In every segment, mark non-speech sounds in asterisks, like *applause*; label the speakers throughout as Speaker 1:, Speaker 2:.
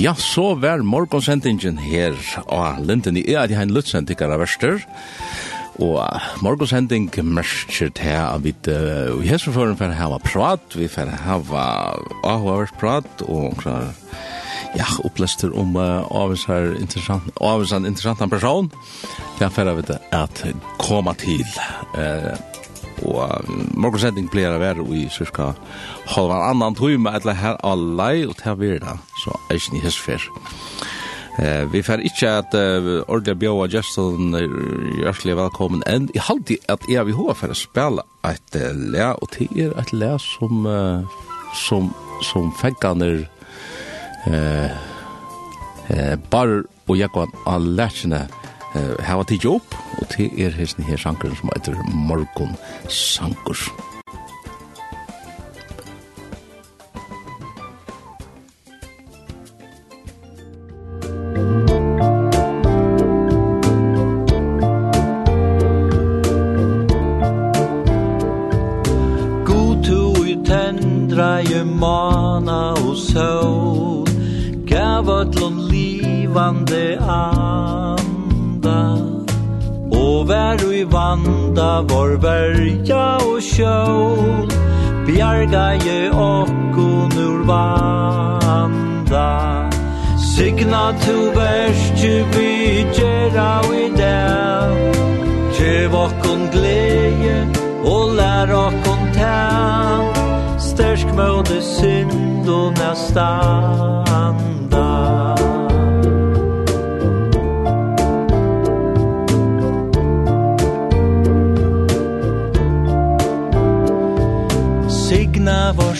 Speaker 1: Ja, så var morgonsendingen her av Linden i Ea, de har en lutsendikere verster. Og morgonsending merker til at vi i hesseføren for å hava prat, vi for å hava avhavers prat, og klar, ja, opplester om uh, avvisar interessant, avvisar interessant person. Det er for å at komme til. Uh, og uh, morgonsending blir å være i cirka halvannan annan tøyme, eller her alle, og til å være det så eisen i hesfer. Eh, vi får ikke at uh, ordentlig bjøa Gjersten er hjertelig velkommen enn. Jeg halte at jeg vil hva for å spille et uh, le, og det er et le som, uh, som, som fengene eh, eh, bare og jeg kan ha lært sine hava til opp, og det er hesten her sankeren som heter Morgon
Speaker 2: Sanker. Morgon vår verja og sjål Bjarga je okkon ur vanda. Signa tu verstu vi gjerra i dag. Gjev okkon gleje og lær okkon tan Stersk møde synd og næstan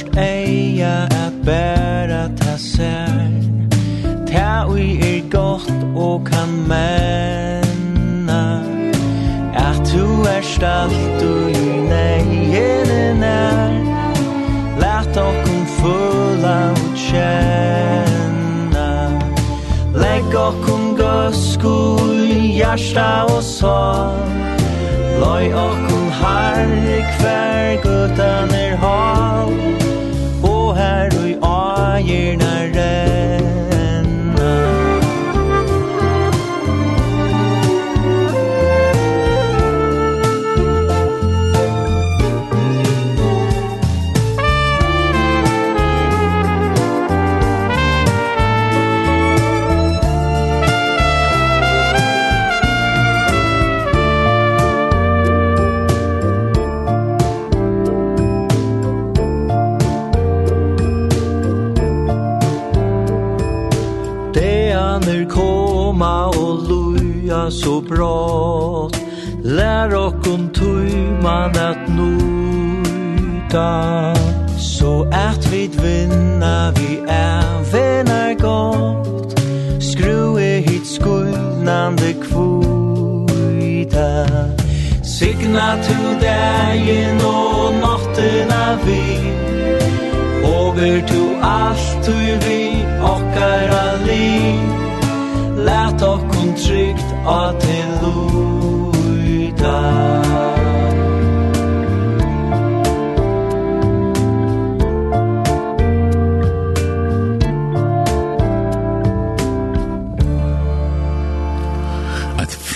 Speaker 2: først eia at bæra ta sær. Ta ui er gott og kan menna At tu erst alt ui negene er Lat okkum fulla og kjenna Legg okkum gøsku i hjärsta og sår Loi okkum harri hver gutan er hall year så brått. Lär och om man att nota Så att vi vinna vi är gott. Skru i hit skuldnande kvita Signa till dagen och notterna vi Over to allt du vi och är alli Lät och
Speaker 1: kon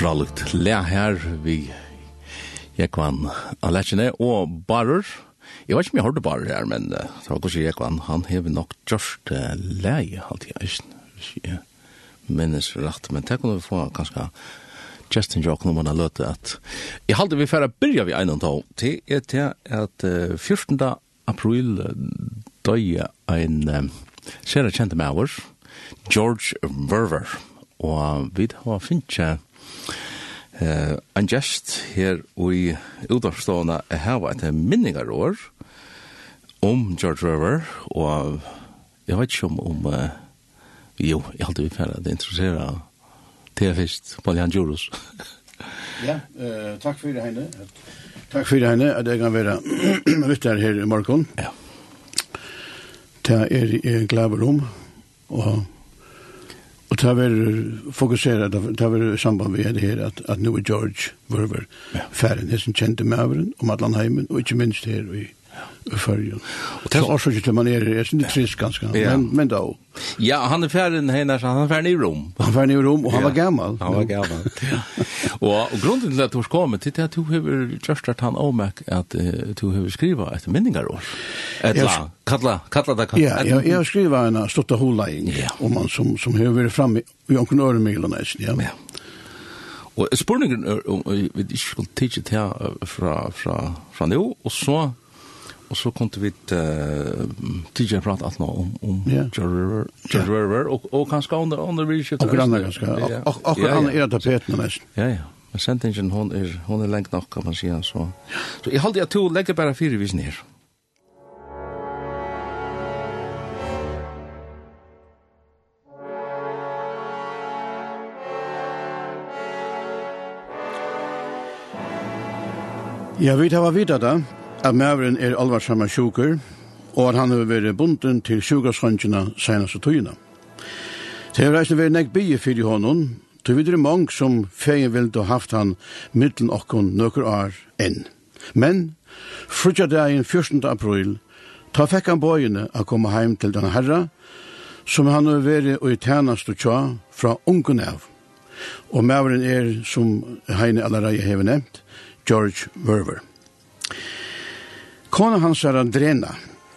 Speaker 1: fralukt le her vi Jekvan Alekjene og Barer. Jeg vet ikke om jeg hørte Barer her, men uh, det var kanskje Jekvan, han hever nok gjort uh, leie alltid, ikke? minnesrätt, men det kommer vi få ganska Justin Jock når man har låtit at jeg halte vi færre byrja vi en til till ett at 14 april døye en um, sere kjente maver, George Verver. Og vi har finnet uh, en gest her i utavstående her var et minninger år om George Verver, og jeg vet ikke om, om uh, Jo, jeg halte vi færre, det interesserer til jeg først, Paul Jan Djurus. *laughs*
Speaker 3: ja, uh, takk for det, henne. Takk for det, henne, at jeg kan være *clears throat* vittar her i morgen.
Speaker 1: Ja.
Speaker 3: Det er jeg glad rom, og Og det var fokuseret, det var samband med det her, at, at nå er George Verver
Speaker 1: ja.
Speaker 3: ferden, som kjente med avren, om Atlanheimen, og ikke minst her i i färgen.
Speaker 1: Och det
Speaker 3: er også *laughs* ikke til man är det är inte trist ganska
Speaker 1: ja.
Speaker 3: men men då.
Speaker 1: Ja, han er ferdig henne, han er ferdig i Rom.
Speaker 3: Han var i Rom och han var gammal.
Speaker 1: Han var gammal. ja. Och, og grunden til at du det att du har just att han omärk att du har skriva ett minningar år.
Speaker 3: Ett
Speaker 1: la kalla kalla det
Speaker 3: kan. Ja, jag jag skriver en stotta hola
Speaker 1: ja.
Speaker 3: om man som som har fram i onkonörmilen ja.
Speaker 1: Ja. Og spurningen er om vi ikke skulle tidsi til fra, fra, fra nå, og så og så kunne vi uh, TJ prate alt nå om, om
Speaker 3: yeah.
Speaker 1: George River, George. River og, og kanskje under, under vi ikke.
Speaker 3: Og grann kanskje, og, og, og han er tapeten mest.
Speaker 1: Ja, ja. Men sentingen, hon er, hon er lengt nok, kan man si. Så, så jeg halte jeg to, legger bare fire vis ned.
Speaker 3: Ja, vi tar videre da at maveren er alvarsamme sjuker, og at han har vært bunden til sjukershåndkina senast og tøyina. Det har reisende vært nek for fyrir hånden, til videre mange som feien vil ha haft han middelen okkon nøkker år enn. Men, frutja dagen 14. april, ta fekk han bøyene å komme heim til denne herra, som han har vært og i tjenast og tja fra ungen av. Og maveren er, som Heine allerede har nevnt, George Verver. Kona hans er Andrena.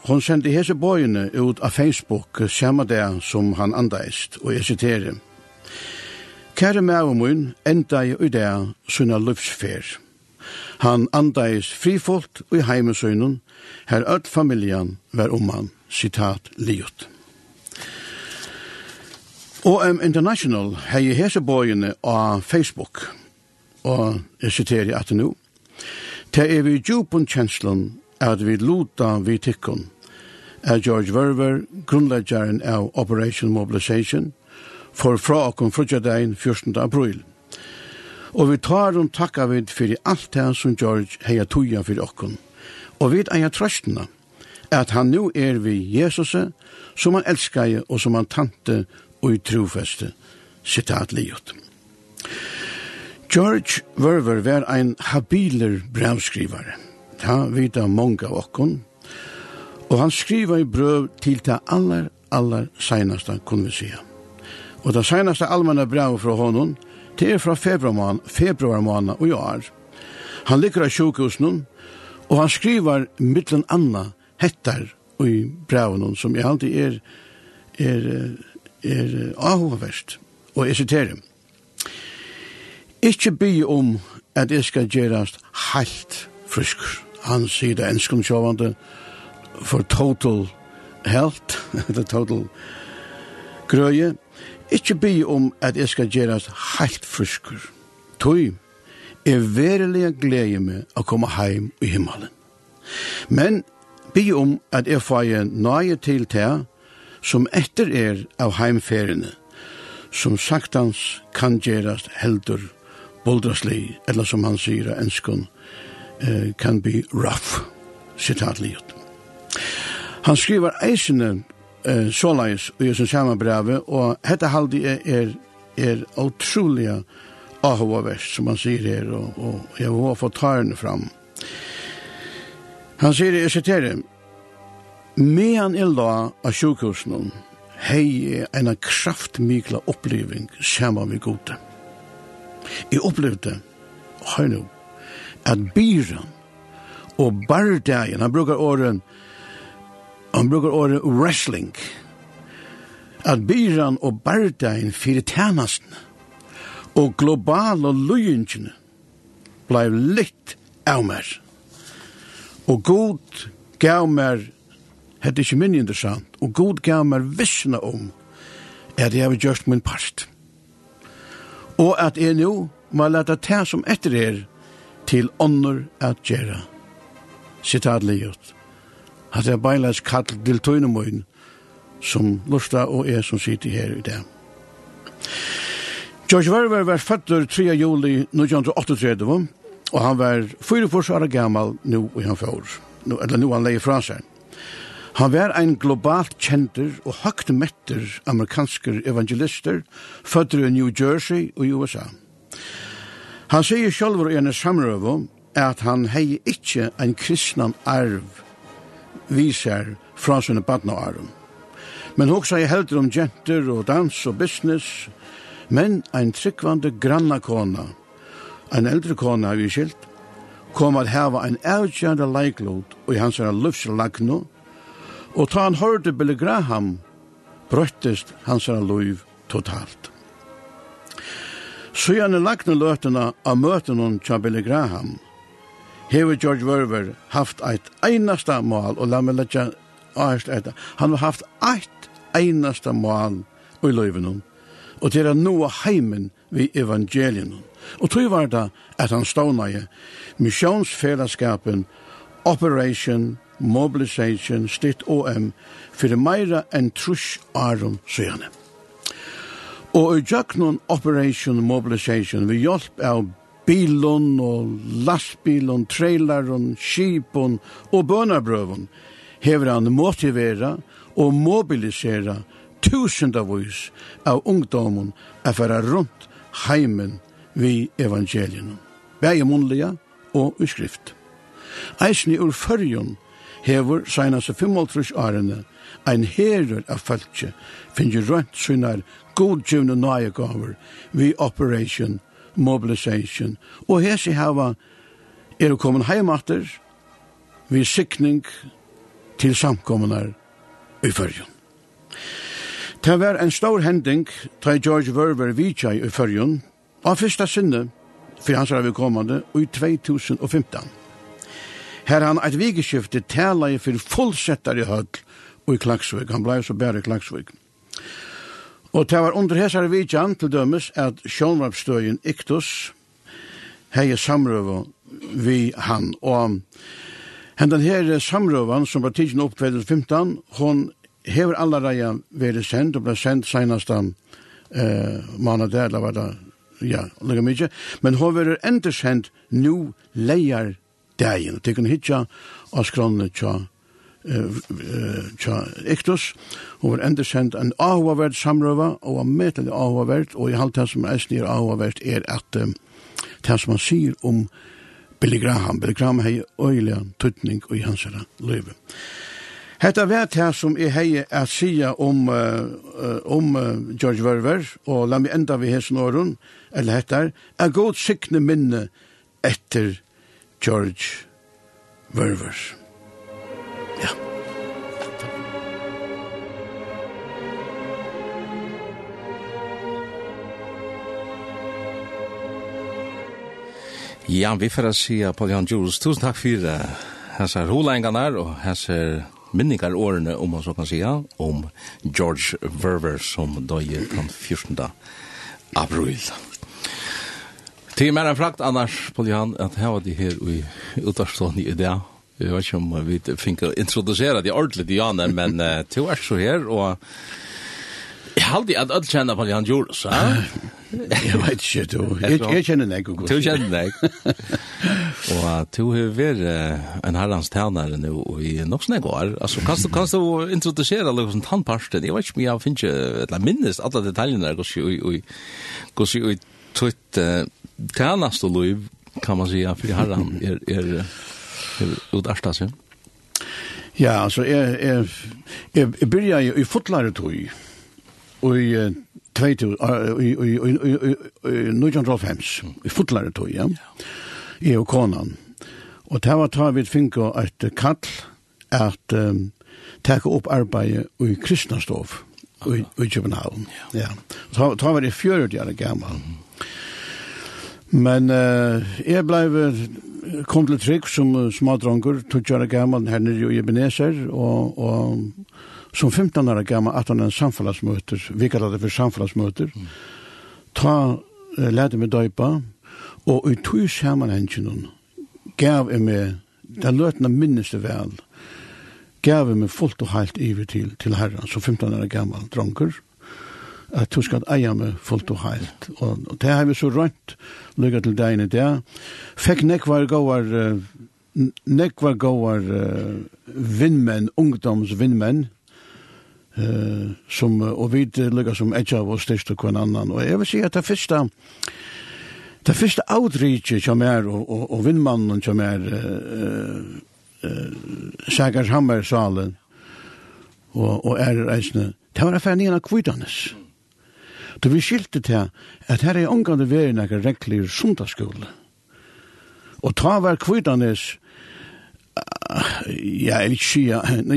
Speaker 3: Hon sendte hese bøyene ut av Facebook samme dag som han andeist, og jeg siterer. Kære mævumun enda i i det sunna lufsfer. Han andeist frifolt og i heimesøynen, her ødt familjan var om han, sitat liot. OM International hei hese bøyene av Facebook, og jeg siterer at nu. Det er vi djupun kjenslen at vi luta vi tikkun, er George Verver, grunnleggjaren av Operation Mobilization, for fra okkom frutjadein 14. april. Og vi tar om takka vid fyrir alt det som George heia tuja fyrir okkom. Og vi eia trøstena, at han nu er vi Jesus, som han elskar og som han tante og i trofeste. Sitat liot. George Verver var ein habiler brevskrivare. Ta vita många av okkon. Og han skriva i brøv til ta allar, allar seinasta kunne vi. Og det seinaste allmänna brev fra honom, det er fra februarmån, februarmån og i år. Han ligger av sjukhusen, og han skriver mittlen anna hettar i brevnen, som jeg alltid er, er, er, er. Og jeg siterer. Ikke by om at jeg skal gjerast heilt friskur han sier det enskomsjåvande for total health, *laughs* the total grøye. Ikke by om at jeg skal gjerast helt fruskur. Tøy, er verilig glede meg å komme heim i himmelen. Men by om at jeg får nøye til til som etter er av heimferiene, som sagtans kan gjerast heldur boldrasli, eller som han sier av enskund, uh, can be rough. Sitat liot. Han skriver eisene uh, såleis i sin samme og dette halde er, er, er utrolig ahoverst, som han sier her, og, og jeg må få ta fram. Han sier, jeg siterer, Medan jeg la av sjukhusen, hei en kraftmikla oppleving saman vi gode. Jeg opplevde, hør nå, at byren og bardagen, han brukar åren, han brukar åren wrestling, at byren og bardagen fyrir tænasten og global og løyingene blei litt av mer. Og god gav mer, hette ikke min interessant, og god gav mer vissene om at jeg har gjort min part. Og at jeg nå må leta det som etter er, til ånder at gjøre. Sitat livet. At jeg beilas kall til tøynemøyen, som Lusta og er som sitter her i dag. George Verver var føtter 3. juli 1938, og han var 44 år gammal nu i han får, eller nu han leie fra seg. Han var ein globalt kjenter og høgt metter amerikansker evangelister, føtter i New Jersey og USA. Han sier sjálfur i en samrøvo at han hei ikkje en kristnan arv viser fra sine badnaarm. Men hoksa jeg heldur om jenter og dans og business, men ein tryggvande grannakona, ein eldre kona vi skilt, kom at heva ein avgjørende leiklod og i hans er lufslagno, og ta han hørte Billy Graham, brøttest hans er totalt. Så gjerne lagna løtena av møtene tja Billy Graham. Hever George Werver haft eit einasta mål, og la meg letja ahest etter, han har haft eit einasta mål i løyvenon, og til å nå heimen vi evangelien. Og tog var det at han stånaje misjonsfellesskapen Operation Mobilisation, stitt OM, for meira enn trus arum søgjane. Og i Jøknon Operation Mobilization, vi hjelp av bilon og lastbilon, traileron, skipon og bønabrøven, hever han motivera og mobilisera tusendavis av ungdomen er færa rundt heimen vi evangelien. Begge munnlige og i skrift. Eisen ur fyrjon hever seinast 55 årene ein herur av fæltje finnje rønt synar godgjøvne nøye gaver vi operation, mobilisation. Og hese hava er kommet heimater vi sikning til samkommunar i fyrjun. Det var en stor hending til George Verver vidtja i fyrjun, av fyrsta sinne, for hans er vi kommande, i 2015. Her han eit vikeskifte tala i fyrir fullsettar i høll og i Klagsvig. Han blei så bære i Klagsvig. Og det var under hessar vidjan til dømes at sjånvarpstøyen Iktus hei samrøve vi han. Og hendan her samrøvan som var tidsen opp 2015, hon hever allareia veri sendt og ble sendt senast eh, måned der, eller var det, ja, lukka mykje, men hon veri endersendt nu leier dagen, og det kan hitja av skronne tja tja Iktus, og var enda sendt en avhåverd samrøva, og var medelig avhåverd, og i halv det som er snir avhåverd er at det som han sier om Billy Graham, Billy Graham hei øyla tutning og i hans løyve. Hetta vært her som er hei at sia om, uh, om uh, George Verver, og la meg enda vi hesen åren, eller hettar, er god sikne minne etter George Verver. Ja.
Speaker 1: Ja, vi får sige, Paul Jan Jules, tusen takk for det. Her ser holengene og her ser minningar årene, om man så kan si, om George Verver, som døde den 14. april. Til mer enn frakt, annars, Paul Jan, at her var de her i utavstående i det. Jeg vet ikke om vi fikk introdusere de ordentlig, Janne, men uh, to er så her, og jeg har aldri at alle kjenner på Jan Jules, ja?
Speaker 3: Jeg vet ikke, du. *laughs* Jeg, jeg kjenner deg godt.
Speaker 1: Du kjenner deg. og du har vært en herrens tænare nå i nok sånne går. Altså, kan du, kan du introdusere alle sånn tannparsten? Jeg vet ikke om jeg finner ikke, minnes alle detaljene der, hvordan jeg tøyt tænast og liv, kan man si, for herren er... er ut Arsta, ja?
Speaker 3: Ja, altså, är är är börjar ju i fotlare tog, Och i tveit, i 1905, i fotlare tog, ja, i och konan. Og det var ta vi finko et kall, at um, teka opp arbeidet i kristna stov, i, i København. Ja. ja. Ta, ta var det 40 år gammal. Mm. Men uh, jeg blei kom til trygg som uh, smadronger, tuttjara gammal her nere i Ebenezer, og, og som 15 år gammal at han en samfunnsmøter, vi kallar det for samfunnsmøter, mm. ta uh, lærte meg døypa, og i tog samanhengen gav jeg meg, det løtene minnes det vel, gav jeg meg fullt og heilt iver til, til herren, som 15 år gammal dronker, at du skal eie meg fullt og heilt. Og, og det har vi så rønt lykket til deg i det. Fikk nekvar gåar, nekvar gåar uh, vinnmenn, ungdomsvinnmenn, uh, som, og vi lykket som et av oss styrst og hver annan. Og jeg vil si at det første, det første outreachet som er, og, og, og vinnmannen som er, uh, uh, Sækars Hammersalen, og, og er reisende, det var affæren igjen av kvidanes. Mm Da vi skilte til at her er omgående veri nekka regler sundagsskole. Og ta var kvidanes, ja, jeg vil ikke si,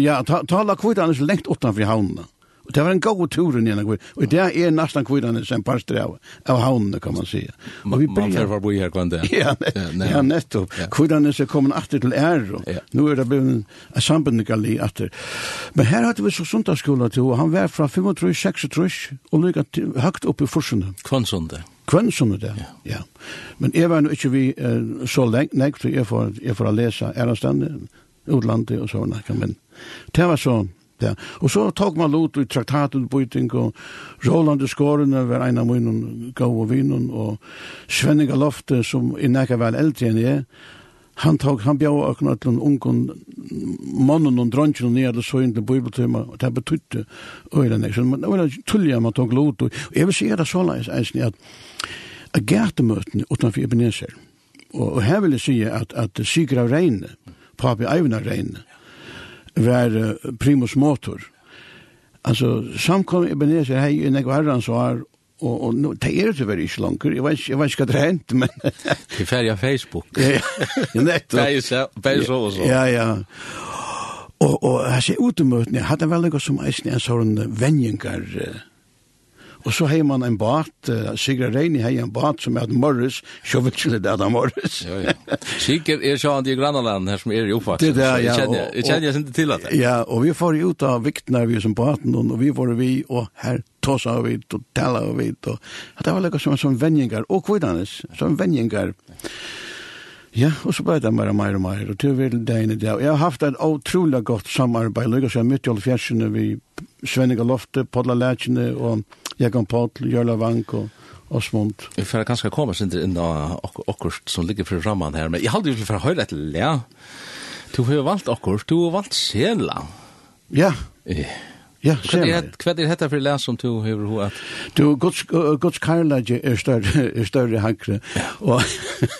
Speaker 3: ja, ta, ta la kvidanes lengt utanfor havnene. Og det var en god tur inn igjen, og det er nesten kvidene som parster av, av havnene, kan man si. Og
Speaker 1: vi blir... Man får bare bo her kvann det.
Speaker 3: Ja, ja, nettopp. Ja. er som kommer alltid til ære, ja. nå er det blevet en sambandgallé alltid. Men her hadde vi så sundagsskola til, og han var fra 35, 36, og lykket høyt opp i forsene.
Speaker 1: Kvann sundag.
Speaker 3: Kvann sundag, ja. ja. Men jeg var nå ikke vi uh, så lengt, nek, for jeg får, jeg får lese ærestandet, utlandet og sånn, men det var så ja. Og så tok man lot i traktatutbyting, og Roland Skårene var en av mine og vinen, og Svenninga Lofte, som er nekka vel eldre enn jeg, han tog han bjau akkurat til en ungen mannen og dronjen og nere så inn til bibeltøyma og det betydde øyne så det var tullige man tog lot og jeg vil si det så leis eisen at at gætemøtene utenfor Ebenezer og, og her vil jeg si at, at Sigur av Reine papi Eivna Reine var primus motor. Altså, samkom Ebenezer hei i nekva herrans har og, og no, det er det veldig ikke langer, jeg vet, jeg vet ikke hva det hent, men... *laughs*
Speaker 1: Til ferie Facebook.
Speaker 3: ja, ja, *laughs* nettopp.
Speaker 1: bare så og så.
Speaker 3: Ja, ja. Og, og jeg ser utemøtene, jeg hadde vel noe som eisen en sånn venjengar... Uh, Og så har man en bat, uh, Sigrid Reini har en bat som heter Morris, så vet ikke det er Morris.
Speaker 1: ja, ja. Sigrid er sånn i Granaland her som er i oppvaksen,
Speaker 3: det der, ja, så
Speaker 1: jeg kjenner, jeg ikke til at det.
Speaker 3: Ja, og vi får ut av vikten viktene vi som baten, og vi får vi, og her tåsa vi, og tala vi, og det var liksom som, som venjengar, og kvidanes, som venjengar. Ja, og så bare det mer og mer og mer, og til vi det ene der. Jeg har haft et utrolig godt samarbeid, lykkes jeg midt i all fjersene, vi svenninger loftet, podla lærkene, og Jekon Potl, Jørla Vanko, Osmund.
Speaker 1: Vi får kanskje komme sin inn av akkurat som ligger for rammen her, men jeg hadde jo for å høre etter, ja. Du har jo valgt akkurat, du har valgt Sjela.
Speaker 3: Ja. Ja.
Speaker 1: Ja, sjæl. Hva er dette for læs som du hever ho at?
Speaker 3: Du, Guds, Guds karlage er større, *laughs* er større hakre. Og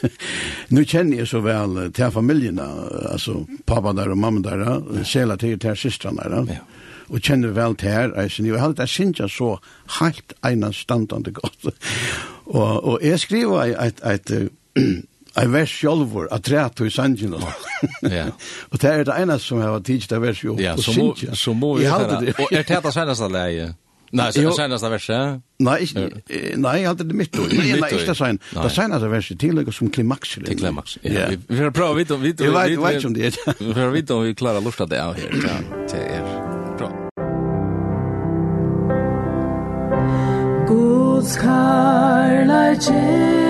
Speaker 3: *laughs* nu kjenner jeg så vel til familien, altså pappa der og mamma der, ja. sjæla til til systrene der. Ja og kjenner vel til her, eisen. Jeg hadde det synes jeg så helt ena standande godt. *laughs* og, og jeg skriver et, et, et Jeg vers sjølvor, at tre træt i sangen. Ja. Og det er det eneste som jeg har tidsit av vers sjølvor.
Speaker 1: Ja, så må, så må vi høre. Og er det det seneste leie? Nei, så er seneste verset?
Speaker 3: Nei, nei, jeg hadde det mitt ord. Nei, nei, ikke sen. Det seneste verset tillegger som klimaks.
Speaker 1: Til klimaks, ja. Vi får prøve å vite om vi
Speaker 3: klarer om det.
Speaker 1: vi får vite om vi klarer å av det av her. Ja, til er
Speaker 4: bra. Guds karlajtjen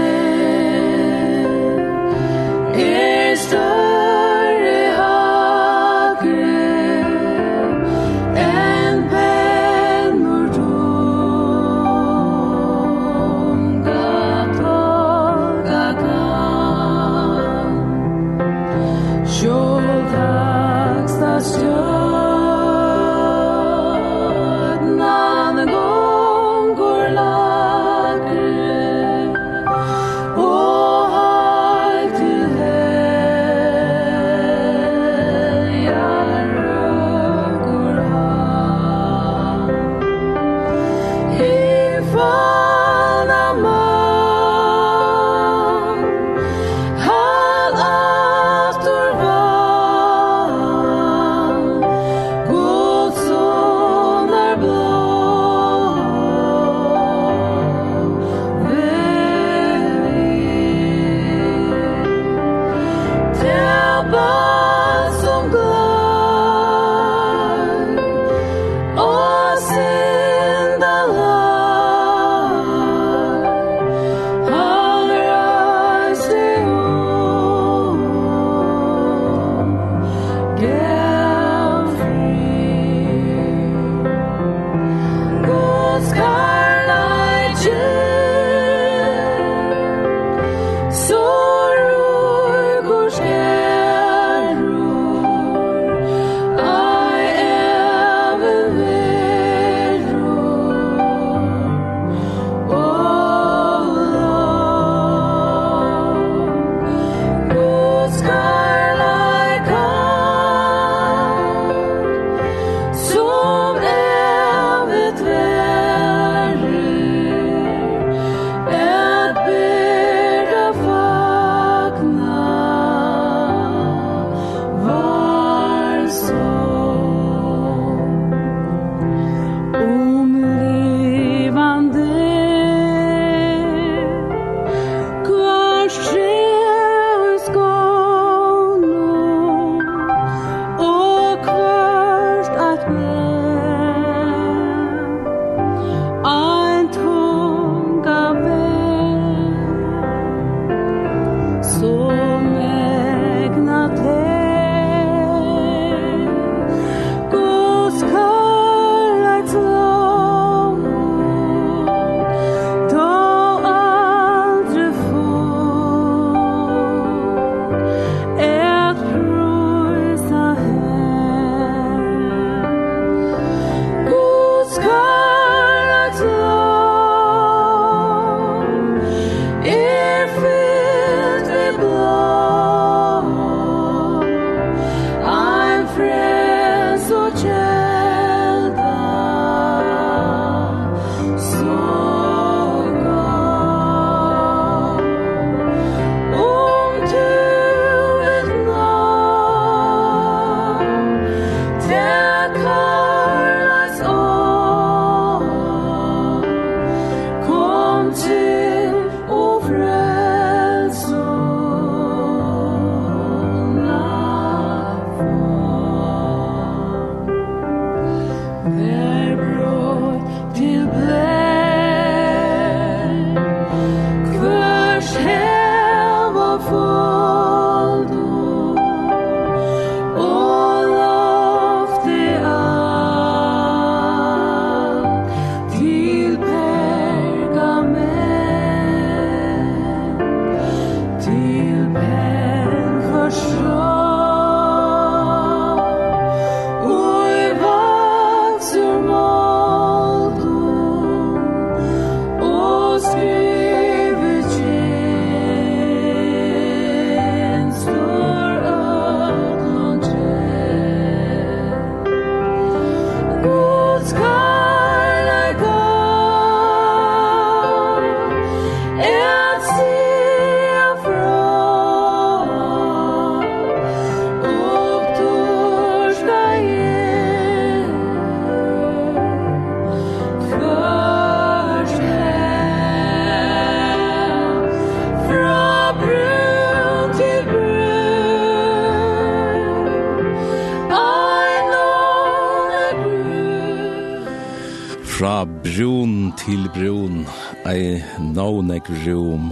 Speaker 4: til brun,
Speaker 1: ei nånek rum,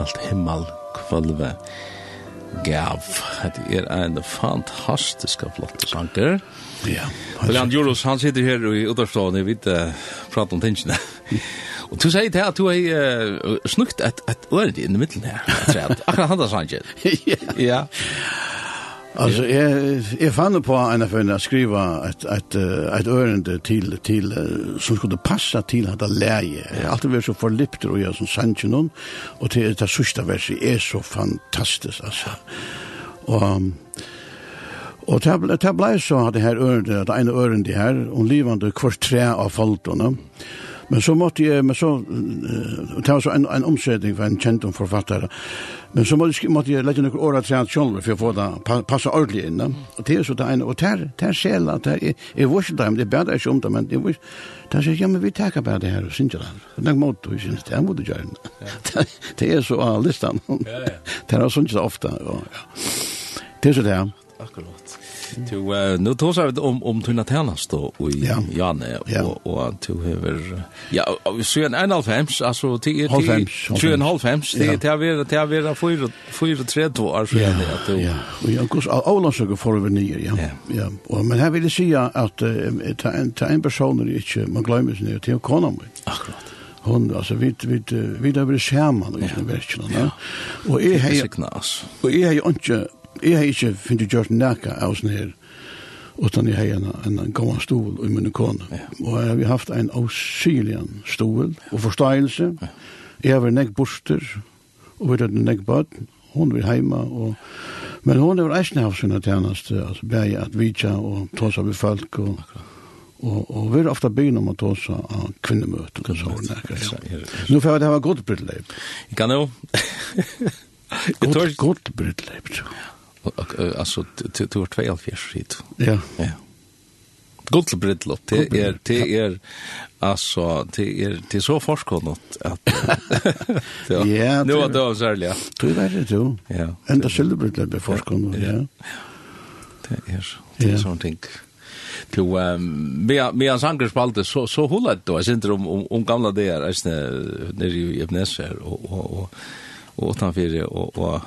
Speaker 1: alt himmel, kvalve, gav. Det er en fantastisk flott sanker.
Speaker 3: Ja. *laughs*
Speaker 1: Og Juros, han sitter her i Udarstående, vi vet, prater om tingene. Og du sier til at du har snukt et, et øre i midten her, akkurat han da sanker. *laughs* Ja.
Speaker 3: Alltså jag jag fann på en av att skriva ett ett ett örende till till som skulle passa till att läge. Allt det så förlippt och jag som Sanchinon och till det sista verset är så fantastiskt alltså. Och och det blei så at det her øren, det ene øren det her, om livande kvart tre av faltene, Men så måtte jeg, men så, det var så en, en omsetning for en kjent om forfattare, men så måtte, jeg, måtte jeg lette noen året til at kjolver for å få det passe ordentlig inn. Og det er så det ene, og det er, det er sjela, det er, jeg var ikke det, men det bedre ikke om det, men det var Det er ja, men vi takker bare det her, og synes ikke det. Det er måte, og synes, det er en måte gjøre *laughs* det. Det er så av listan. *laughs* Det er sånn ikke ofte. Det er så det.
Speaker 1: Akkurat. Du uh, nu tosar vi om om tunna tärnast då och i
Speaker 3: ja.
Speaker 1: Janne och ja. och du hever, ja vi ser en en halv hems alltså till till en
Speaker 3: halv
Speaker 1: hems det det är det är det för för tre två år så är det då
Speaker 3: ja och jag kus alla så går för ja, nio
Speaker 1: ja
Speaker 3: ja och men vil jeg si at uh, ta en ta en person er ikke, man glemmer glömmer sig nu kona konom
Speaker 1: akkurat
Speaker 3: hon alltså vi vi vi där blir skärman och inte verkligen ja
Speaker 1: och är
Speaker 3: hej och är hej inte jeg har ikke finnet gjort nækka av sånn her, utan jeg har en, en, gammel stol i min kone. Ja. Og jeg har haft en avsynlig stol og forståelse. Jeg har vært nekk borster, og vært nekk bad, hon vil heima, og, men hon har eisne haft sina tjeneste, altså bæg at vidja og tåsa vi folk, og, og, og vi er ofte byen om å tåsa av kvinnemøte, og så ja. Nå får jeg det her godt
Speaker 1: brittleip. Kan jo.
Speaker 3: Godt brytleip, tror jeg
Speaker 1: alltså till till 24 hit.
Speaker 3: Ja.
Speaker 1: Ja. Gott det är det är alltså det är det så forskar att *laughs* Ja. Nu var det så här.
Speaker 3: Du vet det du.
Speaker 1: Ja.
Speaker 3: Ända skulle bröllop forskar ja.
Speaker 1: Det är det är sånt ting to um vi me as angers spalte så så hållet då sind om om, om gamla där är nere i Ebneser och och och och utanför och och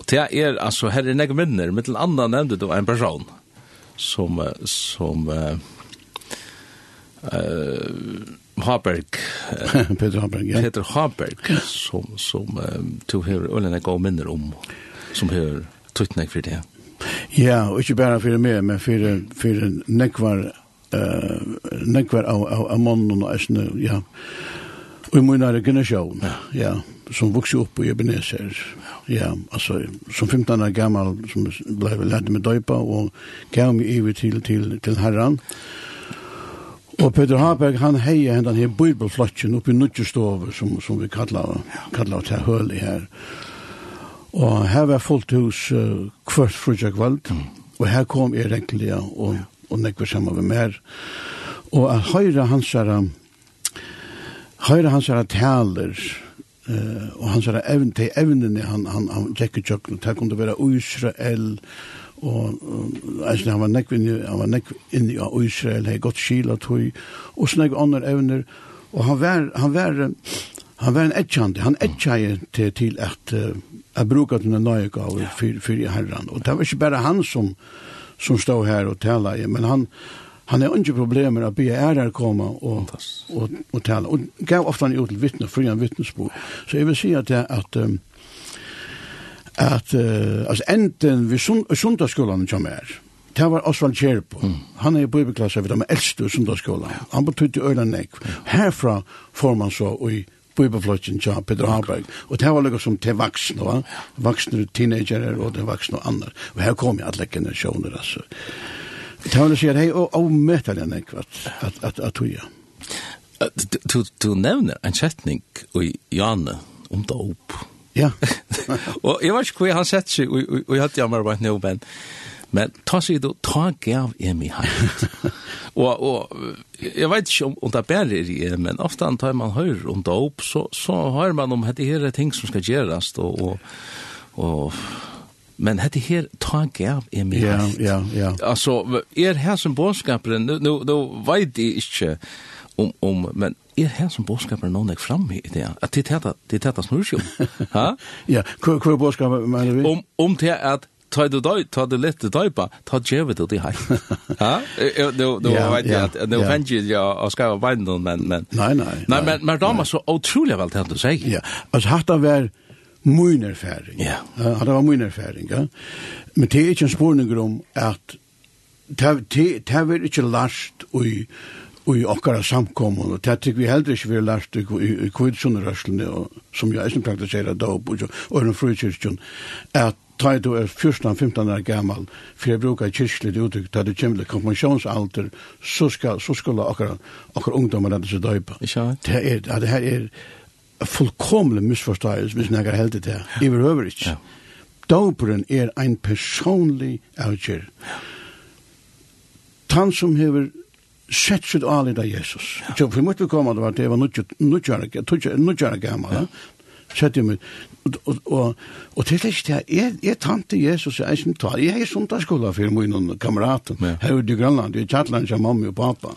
Speaker 1: Og det er, altså, her er nek minner, mittel anna nevnte du en person som, som uh, uh, Haberg, *laughs* uh,
Speaker 3: Peter Haberg, ja.
Speaker 1: Peter Haberg, som, som uh, du hører øyne nek minner om, som hører tøytnek for det.
Speaker 3: Ja, og ikke bare for meg, men for, for nekvar, uh, nekvar av, av, av mannen og æsne, ja, yeah Och i min generation, ja, som vokste opp i Ebenezer. Ja, altså, som 15 år gammal som ble lært med døypa, og gav meg över til, til, til Herren. Og Peter Haberg han heier händan här bibelflotchen uppe i som som vi kallar kallar til høl i her. Og her var fullt hus uh, kvart fruja kvöld. Mm. Och här kom jeg egentligen og, og nekvar samma med mer. Og att höra hans här høyre hans er taler, uh, og hans er evn, til evnene han, han, han gikk i kjøkken, til kunne være Israel, og altså, han var nekk inni, han var nekk inni av Israel, hei godt skila tøy, og snakk andre evner, og han var, han var, han var en etjande, han etjaje til, til at uh, jeg bruker denne nøye gav fyr, fyr i herran, og det var ikke bare han som, som stod her og tala men han, han har inte problem med att be ärar komma och, och, och tala. Och gav ofta han ut till vittne, fria vittnesbord. Så jag vill säga att, att um, at uh, altså enten vi sundagsskolan som er, det var Osvald Kjerpo. Mm. Han er i bibelklasse ved de eldste sundagsskolan. Ja. Han betydde i Øyland Nek. Ja. Herfra får man så i bibelflotjen til Peter Harberg. Og det var liksom som til vaksne, va? vaksne teenagerer og til vaksne og andre. Og her kom jeg alle generasjoner, altså. Tavne sier hei, og avmetal enn ekvart, at tuja.
Speaker 1: Du nevner en setning i Janne om det opp.
Speaker 3: Ja. *laughs*
Speaker 1: Og jeg vet ikke hvor han sett seg, og jeg hadde jammer bare nå, men men ta sig då ta gav i mig här. och och jag vet inte om, om det bär i men ofta tar man hör om det så så hör man om det här ting som ska göras då och och Men hette her tanke gav er mig
Speaker 3: ja. Ja, ja.
Speaker 1: Altså, er her som bådskaperen, nu, nu, nu vet jeg ikke om, om, men er her som bådskaperen noen jeg fram i det? At det er dette snursjon. Ha?
Speaker 3: ja, hva er bådskaperen, mener vi?
Speaker 1: Om, om til at ta du døy, ta du lett døypa, ta djevet du det her. *laughs* Ja, nu vet jeg at, nu fanns jeg ja, å skrive bein, men, men,
Speaker 3: nei, nei,
Speaker 1: nei, men, men, men, men, men, men, men, men, men, men,
Speaker 3: men, Ja, men, men, men, min erfaring.
Speaker 1: Ja.
Speaker 3: Yeah. Uh, det var min erfaring, ja. Men det er ikke en spurning om at det er ikke last i i okkara samkommun, og det vi heller ikke vi har lært i, i, i kvidsundrørslene, som jeg eisen praktiserer da opp, og, og den frukirkjen, at ta du er 14-15 år gammal, for jeg bruker kirkelig uttrykk, ta du kommer til konfirmasjonsalter, så skal, så skal okkara, okkara ungdommer rette seg døypa. Det er, det her er, fullkomlig misforståelse, hvis jeg har heldig det. Jeg vil behøver ikke. Dåperen er en personlig avgjør. Han som hever sett sitt alid av Jesus. Så for måtte komme til at det var nudgjøra gammal. Sett jo mitt. Og til slik det er, jeg tante Jesus, jeg er som tar, jeg er sundagsskola for min kameraten, her ute i Grønland, i Kjatland, som mamma og pappa.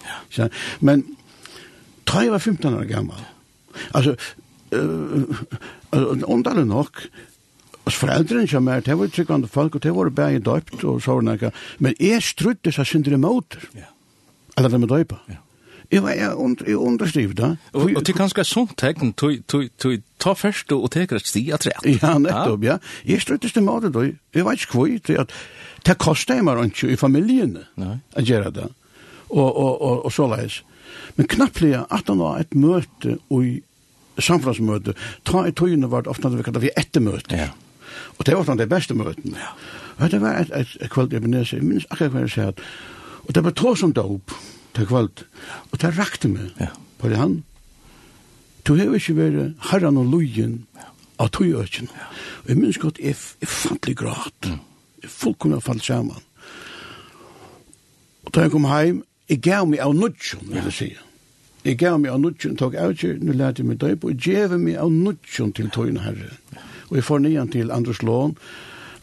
Speaker 3: Men, ta jeg var 15 år gammal. Alltså underlig nok, Og foreldrene som er, det var tryggande folk, og det var bare døypt og så var sånn, men jeg strudde seg syndere imot,
Speaker 1: ja.
Speaker 3: eller det med døypa.
Speaker 1: Ja.
Speaker 3: Jeg, jeg, jeg underskriv da.
Speaker 1: Og, og til ganske sånt tegn, du ta først og teker et sti av tre.
Speaker 3: Ja, nettopp, ja. Jeg strudde seg imot da. jeg vet ikke hvor, til at det kostet meg ikke i
Speaker 1: familien
Speaker 3: å gjøre det, og, og, og, og så leis. Men knapplig, at han var et møte og samfunnsmøte, ta i tøyene var det ofte vi kallet vi ettermøte.
Speaker 1: Ja.
Speaker 3: Og det var ofte det beste møtene. Ja. Og det var et, et, et kveld jeg minnes, jeg minnes akkurat hva jeg sier at, og det var to som dop, det kveld, og det rakte meg,
Speaker 1: ja.
Speaker 3: på det han, du har ikke vært herren og lojen ja. av tøyøkken. Ja. Og jeg minnes godt, jeg, jeg fantelig grat, mm. jeg fullkomne falt sammen. Og da jeg kom hjem, jeg gav meg av nudgen, vil jeg si. Ja Jeg gav meg av nudgen, tok avgjør, nu lærte jeg meg døyp, og gav meg av nudgen til tøyne herre. Og jeg får nian til Anders Lån.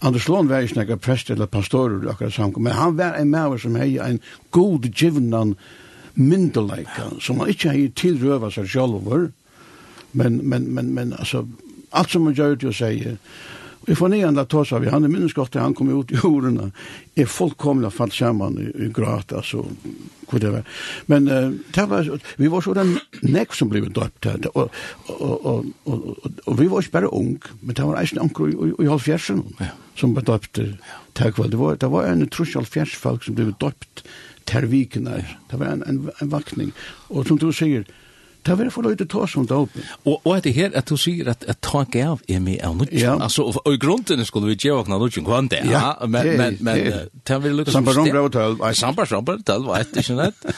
Speaker 3: Anders Lån var ikke nekka prest eller pastorer akkurat samkom, men han var en maver som hei en god givnan myndeleika, som han ikke hei tilrøva seg sjálfur, men, men, men, men, altså, alt som han gjør til å sige, Vi får nian da tås av, han er minnesgott, han kom ut i orena. Är fullkomliga falt samman i, i grat, altså, vad det var. Men uh, det var, vi var sådan nek som blev döpt og, og, og, og, og, og vi var ikke bare ung, men det var eisen anker i, i, i halvfjersen,
Speaker 1: ja.
Speaker 3: som blev döpt. Ja. kveld. det, var, det var en trus halvfjärsfalk som blev döpt ter vikene. Det var en, en, en vakning. Og som du sier, Det var for løyde tås om dopen.
Speaker 1: Og, og det her, at du sier at, at ta gav er med av nutjen.
Speaker 3: Ja.
Speaker 1: Altså, og, og i grunden skulle vi gjøre åkna nutjen kvann det,
Speaker 3: ja,
Speaker 1: men,
Speaker 3: det,
Speaker 1: men, men,
Speaker 3: det,
Speaker 1: det var
Speaker 3: lukket som sted. Sambar tølv,
Speaker 1: eit. Sambar sambar tølv, eit, ikke nett.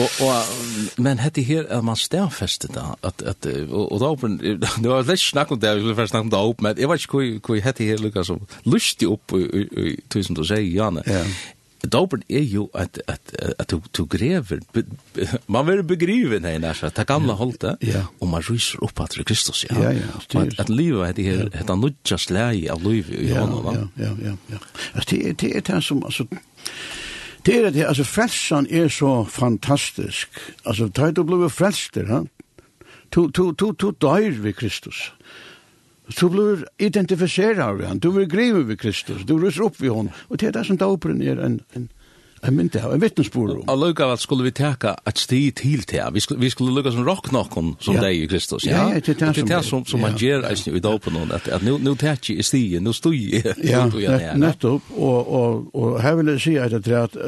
Speaker 1: og, og, men etter her, at man stedfester da, at, at, og, og dopen, det var litt snakk om det, vi skulle først snakke om dopen, men jeg vet ikke hvor, hvor etter her lukket som lustig opp, tusen du sier, Janne, Dopen er jo at, at, at du, du grever, man vil begrive nei nær, det gamle holdet,
Speaker 3: ja.
Speaker 1: og man ryser opp at Kristus, ja.
Speaker 3: ja, ja
Speaker 1: og at, at livet er det her, heter han nudja slei av livet i
Speaker 3: ja,
Speaker 1: hånden.
Speaker 3: Ja, ja, ja. ja altså, Det, er det er det som, altså, det er det, altså, frelsen er så fantastisk. Altså, da du blir frelster, ja, du, du, du, du døyr ved Kristus så blir du identifiseret ved han, du blir grevet ved Kristus, du ryser opp ved hon, og det er det som dåperen er en, en, en mynte av, en vittnesbord om.
Speaker 1: Og lukka at skulle vi teka et sti til til, vi skulle, vi skulle lukka som rock rocknokken som
Speaker 3: ja.
Speaker 1: deg i Kristus, ja?
Speaker 3: Ja, ja, det er det som,
Speaker 1: som, man
Speaker 3: gjør
Speaker 1: eisen i dåpen, at, at nu, nu teka i sti, nu stui i
Speaker 3: Ja, nettopp, og, og, og her vil jeg si at det er at,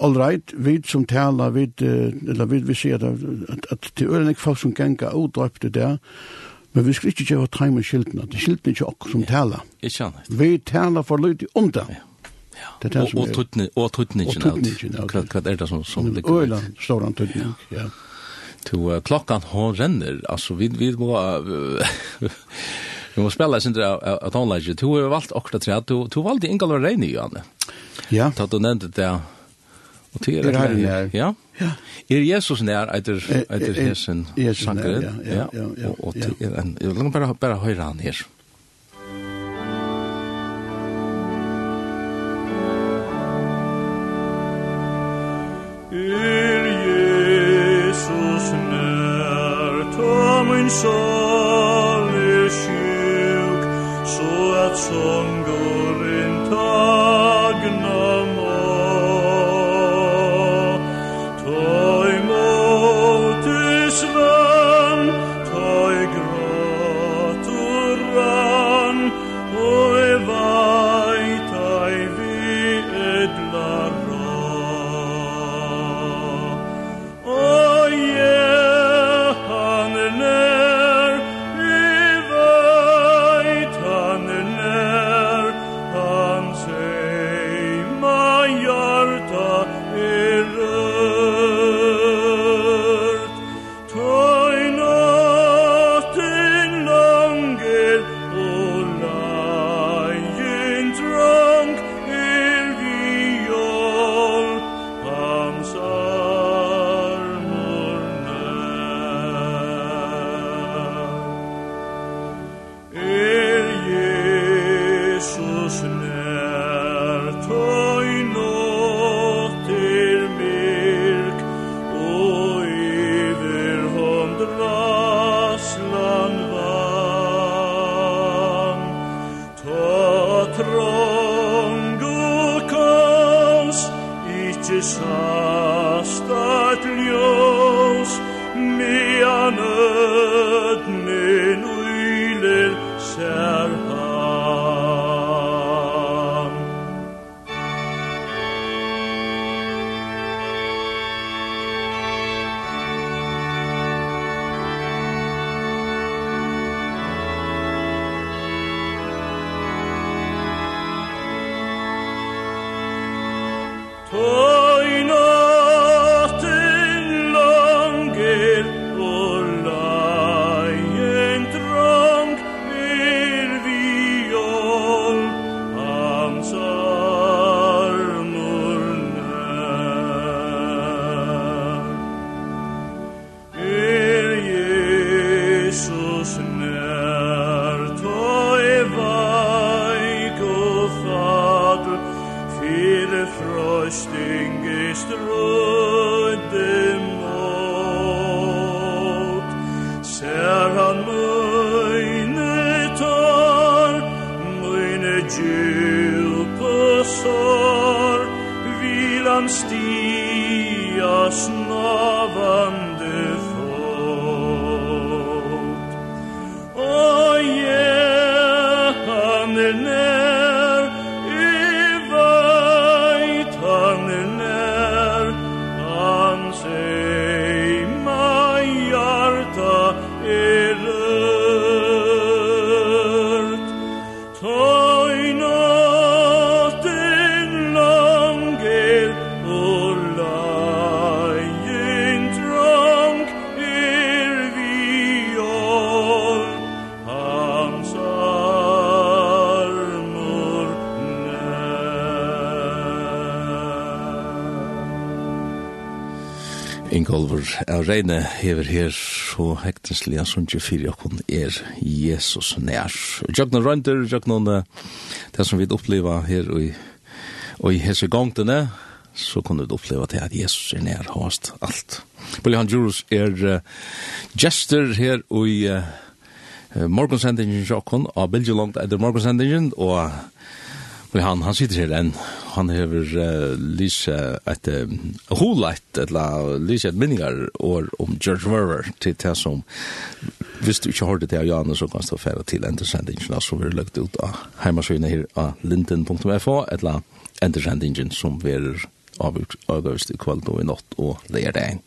Speaker 3: all right, vi som taler, vi, eller vi, vi sier at, at, at, at, er ikke folk som at, utdrøpte det, Men vi skal ikke gjøre time med skiltene. Det er skiltene ikke akkur som taler.
Speaker 1: Ikke annet.
Speaker 3: Vi taler for lyd om det.
Speaker 1: Ja. ja.
Speaker 3: Det er det
Speaker 1: og
Speaker 3: tøtning.
Speaker 1: Og tøtning. Og
Speaker 3: tøtning.
Speaker 1: Hva er det som, som ligger?
Speaker 3: Øyla, står han tøtning. Ja.
Speaker 1: To uh, klokkan hon renner. Altså, vi, vi må... *laughs* vi må spela sin drar att hon lägger Du har valt akkurat tre. Du, du valde Ingalvar Reini, Johanne.
Speaker 3: Ja.
Speaker 1: Da du nämnde det. Och till
Speaker 3: er her, ja.
Speaker 1: Ja.
Speaker 3: Ja.
Speaker 1: Er Jesus nær etter etter hesen sangren.
Speaker 3: Ja, ja, ja.
Speaker 1: Og til en jeg lang bara bara høyra han her.
Speaker 5: Er Jesus nær tom min sjal er sjuk, så at som
Speaker 1: Kolver av regne hever her så hektenslig han som ikke fyrir okkon er Jesus nær. Jøgna røynter, jøgna det som vi oppleva her og, og i hese gongtene så kan du oppleva til at Jesus er nær hast alt. Bulli han Jurus er uh, gester her og i uh, morgonsendingen sjokkon, av Bilge langt etter morgonsendingen og Bulli han, han sitter her enn han hever uh, lyse et uh, holeit, eller lyse et minningar år om George Werver til det som, hvis du ikke har det til Janne, så kan du fære til endersendingen som vi har lagt ut av heimasynet her av linden.fo, eller endersendingen som vi er avgjørst i kveld og i natt og lærdagen.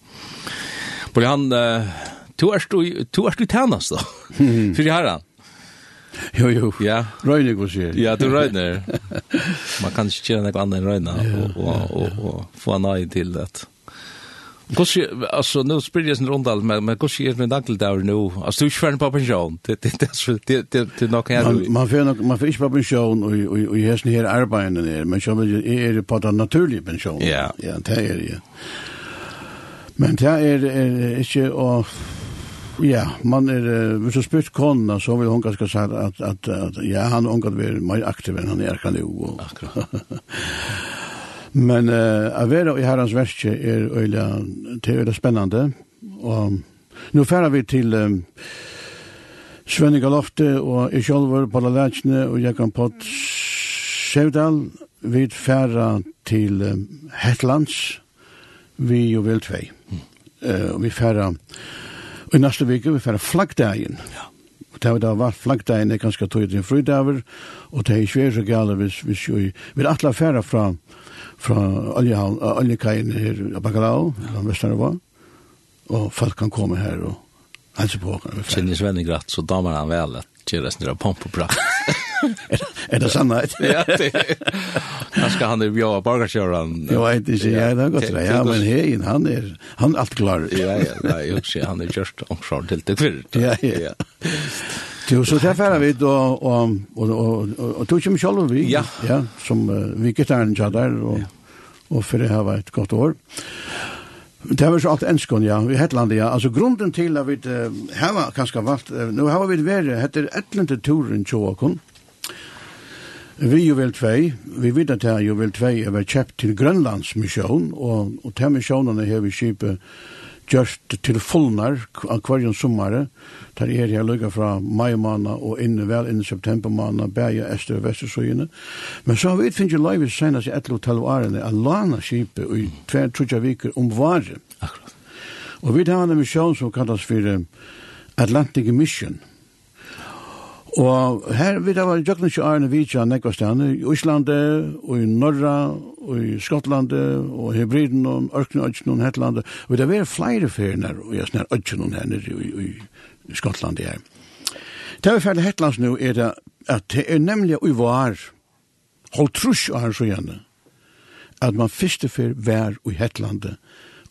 Speaker 1: Både han, uh, to erst du, du tjenas *laughs* da, for herren. *laughs*
Speaker 3: Jo, jo.
Speaker 1: Ja.
Speaker 3: Røyne går sier.
Speaker 1: Ja, du røyner. *laughs* Man kan ikke kjøre noe annet enn røyne og, og, og, og få en øye til det. Hvordan, altså, nå spyrir jeg sin rundal, men, men hvordan er min der nå? Altså, du er ikke ferdig på pensjon, det, det, det, det, det, det er nok her.
Speaker 3: Man, man, får nok, man får ikke på pensjon, og, og, og jeg hesten her arbeidene der, men så er det på den naturlige pensjonen.
Speaker 1: Ja.
Speaker 3: Ja, det er det, ja. Men det er, er ikke å... Ja, man er, hvis du spyrt kona, så vil hun ganske sagt at, at, at ja, han omgatt være mer aktiv enn han er kan jo. Og...
Speaker 1: Akkurat. *laughs*
Speaker 3: Men uh, å være i herrens verste er øyla, det er øyla spennende. Og nå færer vi til um, Svenne Galofte og jeg selv på Lalatsjene og jeg kan på Sjøvdal. Vi færer til um, Hetlands, vi jo vel tvei. Mm. Uh, vi færer I neste veke vi færre flaggdagen. Ja. Og det har da vært flaggdagen er ganske tog til fridaver, og det er ikke så gale hvis, hvis vi, vi atle færre fra, fra oljekajen her i Bakalau, ja. Vesterva, og folk kan komme her og helse på. åkene.
Speaker 1: Kjenner Svenny Gratt, så damer han vel at kjøres nere pomp og prakt. *laughs*
Speaker 3: er, er det sannhet?
Speaker 1: ja, det kanskje han er bjør borgarsjøren.
Speaker 3: Jeg vet ikke, jag er godt det. Ja, men hei, han er, han er alt klar.
Speaker 1: ja, ja, nei, jeg husker, han er just omkring til det kvirt.
Speaker 3: Ja, ja. Jo, så det færer vi, og, og, og, og, og, tog ikke selv vi,
Speaker 1: ja.
Speaker 3: ja, som uh, vi gittaren tjadar, og, og for det har varit et godt år. Det var så alt enskon, ja, i Hetlandet, ja. Altså, grunden til at vi uh, hava kanskje valgt, uh, nå har vi vært, heter etlente turen tjåkon, Vi jo vel tvei, vi vet at her jo vel tvei er vært kjøpt til Grønlands misjon, og, og til misjonene her vi kjøpet gjørst til fullnar av hverjon sommare, der er her lukka fra mai måned og inn, vel i september måned, bæja ester og vestersøyene. Men så har vi utfinnet løyve senast i etter og tell årene, at lana kjøpet i tver trutja viker om vare.
Speaker 1: Akkurat.
Speaker 3: Og vi tar en misjon som kallas for Atlantic Mission, Og her vi det var jøkken ikke Arne Vidja Nekvastjane, i Íslande, og i Norra, og i Skottlande, og i Hebriden, og Ørkne Øtjen, og Hetlande. Og det var flere ferier og jeg snar Øtjen og nere i i, i Skottlande her. Det vi ferdig Hetlands nå er det at det er nemlig i var, hold trus av her så gjerne, at man første fer vær i Hetlande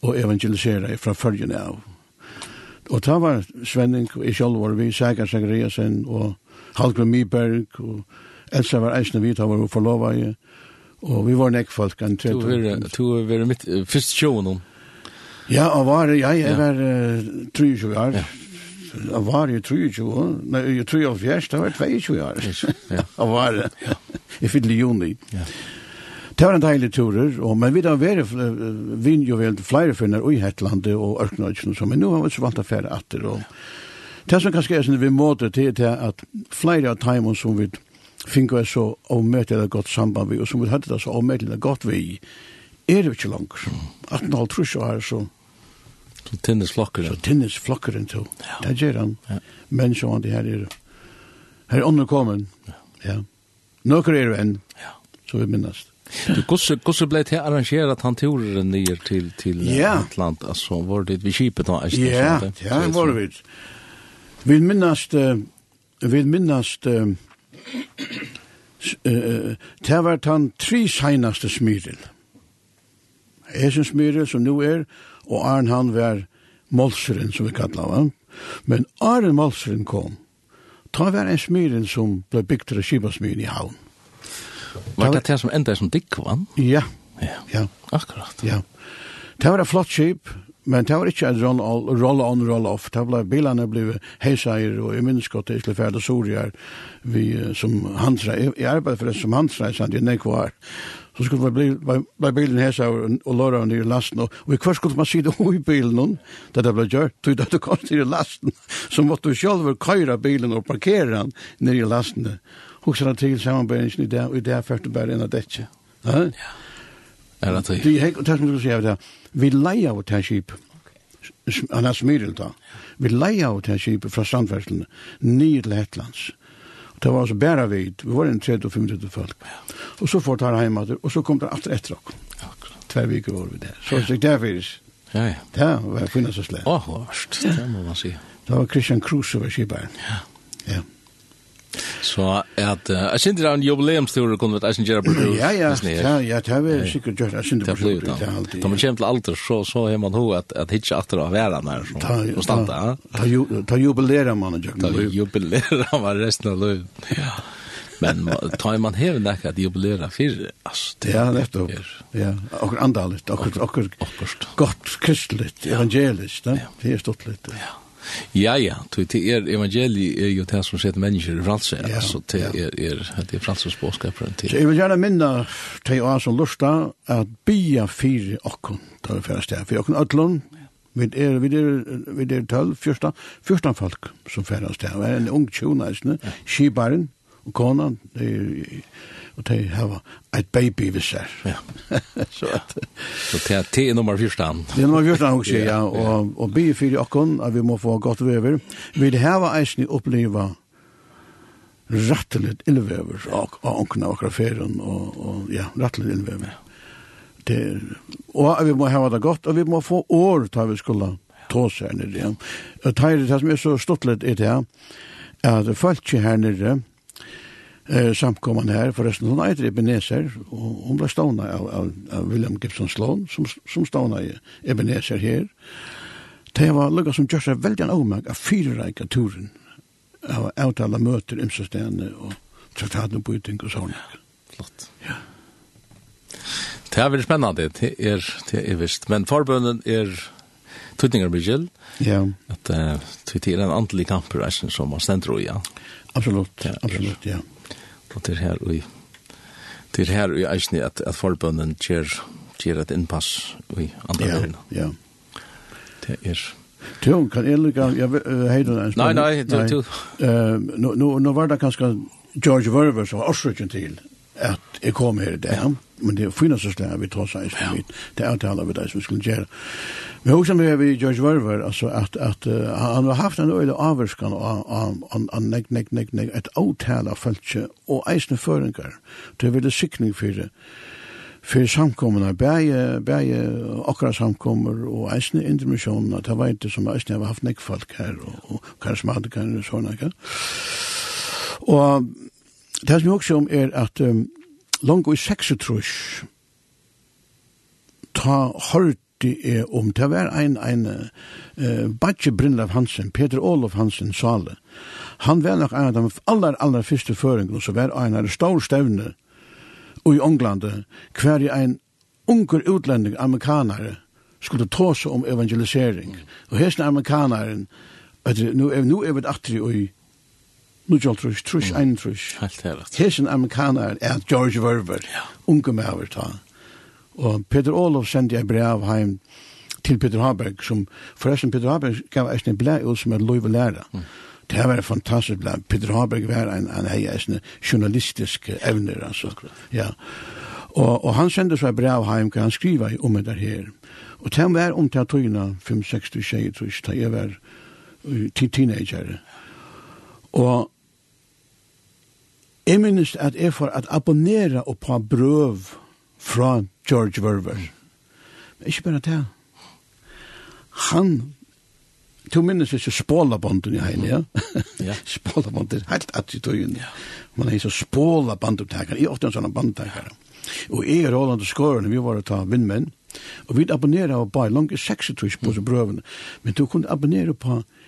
Speaker 3: og evangelisere fra følgende av. Og det var Svenning, og jeg selv var vi, Sækar Sækariasen og Hallgrun Myberg, og Elsa var eisne vidt, han var forlova i, og vi var nekk folk, en
Speaker 1: tredje. Du var vært mitt, fyrst sjåen om?
Speaker 3: Ja, og var, ja, jeg var 23 år, jeg var jo 23, nei, jeg tror jeg var det var 22 år, jeg var, jeg fyller juni.
Speaker 1: Ja.
Speaker 3: Det var en deilig turer, og, men vi har jo vel flere finner i Hetlandet og Ørknøysen, men nå har vi så vant affære atter, og ja. Det som kanskje er sånn vi måte til er at flere av timen som vi finner er så avmøtelig godt samband vi, og som vi hadde det så avmøtelig godt vi, er det ikke langer. 18,5 år er så
Speaker 1: Så tinnis flokkeren.
Speaker 3: Så tinnis flokkeren, to.
Speaker 1: Ja.
Speaker 3: Det gjør han.
Speaker 1: Ja.
Speaker 3: Men så han det her er. Her er underkommen. Ja. ja. Nøkker er enn.
Speaker 1: Ja.
Speaker 3: Så vi minnast.
Speaker 1: Du, gosse, gosse ble til arrangeret han turen nyer til, til
Speaker 3: yeah.
Speaker 1: Atlant, altså, var det vi kipet da?
Speaker 3: Ja, ja, var det vi. Vi minnast, uh, vi minnast, uh, uh, det var den tre seinaste smyril. Esen smyril som nu er, og Arn han var Molseren, som vi kallar han. Men Arn Molseren kom, ta var en smyril som ble bygd til Kibasmyren i havn.
Speaker 1: Var det det som enda som dikkvann?
Speaker 3: Ja,
Speaker 1: ja,
Speaker 3: ja.
Speaker 1: akkurat.
Speaker 3: Ja. Det var et flott skip, Men det var ikke en roll, roll on, roll-off. Det ble bilene ble heiseier, og jeg minnes godt jeg skulle ferdig sorier vi, som hansre. Jeg, jeg arbeidde for det som hansre, sant, jeg nek var. Så skulle vi bli, ble ble bilen heiseier og låra han i lasten, og, og i hver skulle man si det i bilen, det det ble gjort. tog det kom til lasten, så måtte du selv køyre bilen og parkere han nere i lasten. Hoksa han til samarbeidingen i det, og i det førte bare en av dette. Ja,
Speaker 1: ja. Det er det.
Speaker 3: Det er det som du skal si av det. Vi leia av det her skip, han er smyril da, vi leia av det her skip fra strandverslene, nye til Hetlands. Det var altså bæra vid, vi var en 30-35 folk. Og så får det her heimater, og så kom det etter etter okk. Tver viker var vi der. Så det er fyrir.
Speaker 1: Ja, ja.
Speaker 3: Det var finnes og slett.
Speaker 1: Åh, varst, det må man si.
Speaker 3: Det var Christian Kruse var skiparen.
Speaker 1: Ja.
Speaker 3: Ja.
Speaker 1: Så at jeg synes det er en jubileumstur kunne vært eisen gjøre på det.
Speaker 3: Ja, ja, ja, ja, det er sikkert gjort. Jeg synes
Speaker 1: det
Speaker 3: er sikkert.
Speaker 1: Da man kommer til alder, så, så har man ho at, at hitje atter av verden her. Så, standa.
Speaker 3: Ta jubilerer man,
Speaker 1: Jack.
Speaker 3: Ta
Speaker 1: jubilerer man resten av løy. Ja. Men tar man hever nekka at jubilera fyrir, altså, det er
Speaker 3: nettopp. Ja, okkur andalit, okkur, okkur, okkur, okkur, okkur, okkur, okkur, okkur, okkur, okkur,
Speaker 1: Ja, ja, det er evangeliet er jo det som sett mennesker i fralse,
Speaker 3: ja,
Speaker 1: altså det er, er, det er fralses bådskaperen til.
Speaker 3: Så jeg vil gjerne minne til å ha som lusta at bia fire okkon, da vi færre sted, for okkon ødlån, Vi er, vi er, vi er tølv, fyrsta, fyrsta folk som færre sted, og er en ung tjona, skibaren, og konan, det er og de har et baby vi ser.
Speaker 1: Ja. *laughs*
Speaker 3: så at,
Speaker 1: så det er til nummer 14.
Speaker 3: Det er nummer 14 også, *laughs* ja. Og, og be for okken at vi må få godt vever. Vi vil har eisen oppleva ratteligt illvever av onkene og kraferen, og, og ja, ratteligt illvever. Det, og vi må hava det godt, og vi må få år til vi skulle ta seg nere. Og det som er så stortlet i det, at folk her nere, eh, samkomman her, forresten hon eitir Ebenezer, og hon ble stående av, av, av William Gibson Sloan, som, som stående i Ebenezer her. Det var lukka som gjør seg veldig an avmang av fyrereika turen, av avtala møter, imsestene og traktaten på utting og sånn.
Speaker 1: Flott. Ja. Det er veldig spennende, det er, det er visst. Men forbundet er tøtninger Bridgel,
Speaker 3: Ja.
Speaker 1: At uh, det er en andelig kamper, som man stender i, ja.
Speaker 3: Absolutt, absolutt, ja.
Speaker 1: Og til her i til her i eisni at, at forbønnen gjør, gjør et innpass i andre
Speaker 3: ja,
Speaker 1: verden.
Speaker 3: Ja,
Speaker 1: Det er...
Speaker 3: Tjón, kan jeg lukka, jeg heit en
Speaker 1: Nei, nei, du, du.
Speaker 3: Uh, nu, nu, nu var det kanskje George Verver som var årsøkjen til at jeg kom her i dag, ja. men det er finnes så der vi tar seg ja. det er avtaler vi det som vi skulle gjøre. Vi har også med vi George Verver, altså at, at uh, han har haft en øyelig avvarskan av, av, av, av nek, nek, nek, nek, et avtale av følelse og eisne føringar. Det er veldig sikning for det för samkommorna bäge bäge akra samkommor och äsna intermission det var inte som äsna har haft näck folk här och, och kanske man hade kan såna kan och Det som jeg også om er at um, langt i 36 ta hørte jeg om, det var en, en uh, Batje Brindlev Hansen, Peter Olof Hansen Sale. Han var nok en av de aller, aller første føringene, så var en av de store stevne i Ånglandet, hver i en unger utlending, amerikanere, skulle ta seg om evangelisering. Og hesten amerikaneren, at nu er, nu er vi atri i nu jag trus trus ein trus.
Speaker 1: helt helt
Speaker 3: hesen amerikaner er George Verver. unge mer ta og Peter Olof sendte jeg brev heim til Peter Haberg som forresten Peter Haberg gav eisne blæ ut som er lov å lære. Det var fantastisk blæ. Peter Haberg var en, en hei eisne journalistisk evner altså. Ja. Og, og han sendte så et brev heim kan han skriva om det her. Og det var om til tøyna 5-6 tjej, tror jeg, da jeg var teenager. Og Jeg minnes at jeg får at abonnere og på brøv fra George Verver. Men ikke bare det. Han, to minnes ikke spålabonden i henne, ja?
Speaker 1: ja. *laughs*
Speaker 3: spålabonden, helt at attitøyen. Ja. Man er så spålabandutakere, jeg er ofte en sånn bandutakere. Og jeg og Roland og Skåren, vi var å ta vindmenn, og vi abonnerer på bare langt i 26 på brøvene, men du kunne abonnere på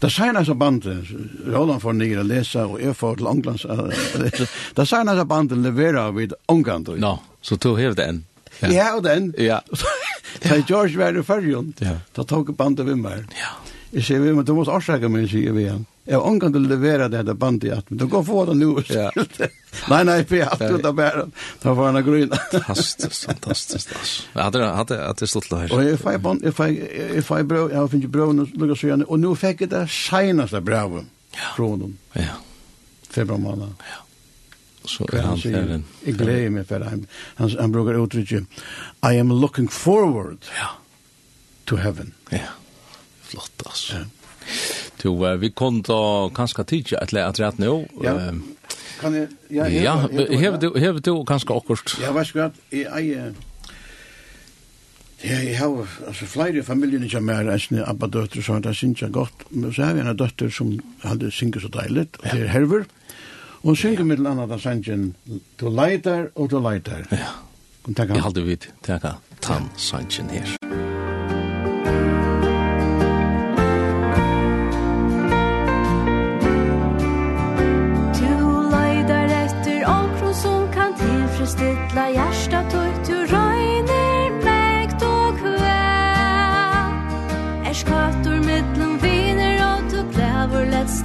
Speaker 3: Det senaste bandet, Roland får ner och läsa och jag får til England å läsa. Det senaste bandet leverer levererar vid England.
Speaker 4: No, så tog jag det en.
Speaker 3: Ja, og den.
Speaker 4: Ja. *laughs*
Speaker 3: Da George var i förrjun.
Speaker 4: Ja.
Speaker 3: Då tog bandet vi mig.
Speaker 4: Ja.
Speaker 3: Jag säger, men du måste orsaka mig, sier vi igen. Jag ångan du levera det här bandet att du går få det nu.
Speaker 4: Ja.
Speaker 3: nej nej för att du där bara ta var en grön.
Speaker 4: Fantastiskt fantastiskt. Jag hade hade att det stod
Speaker 3: där. Och if I bond if I if I bro jag fick bro nu lukar så igen och nu fick det shina så bra. Ja. Från dem.
Speaker 4: Ja.
Speaker 3: Februari månad. Ja.
Speaker 4: Så är han färden.
Speaker 3: Jag gläder mig för han han han brukar uttrycka I am looking forward.
Speaker 4: Ja.
Speaker 3: To heaven.
Speaker 4: Ja. Flott alltså.
Speaker 3: Ja
Speaker 4: to uh, vi kom då kanske tidigt att lära att rätt nu.
Speaker 3: Ja. Kan jag ja
Speaker 4: ja hev du hev du kanske också.
Speaker 3: Ja, vad ska jag i Ja, jeg har altså, flere familier ikke mer enn sine abba-døtter, så det synes jeg godt. Men så har vi en døtter som hadde synget så deilig, og det er Herver. Og hun synger med annet av sangen, du leiter og du leiter.
Speaker 4: Ja,
Speaker 1: jeg halte vidt, det er tann sangen her. Ja.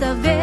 Speaker 1: bästa
Speaker 4: vän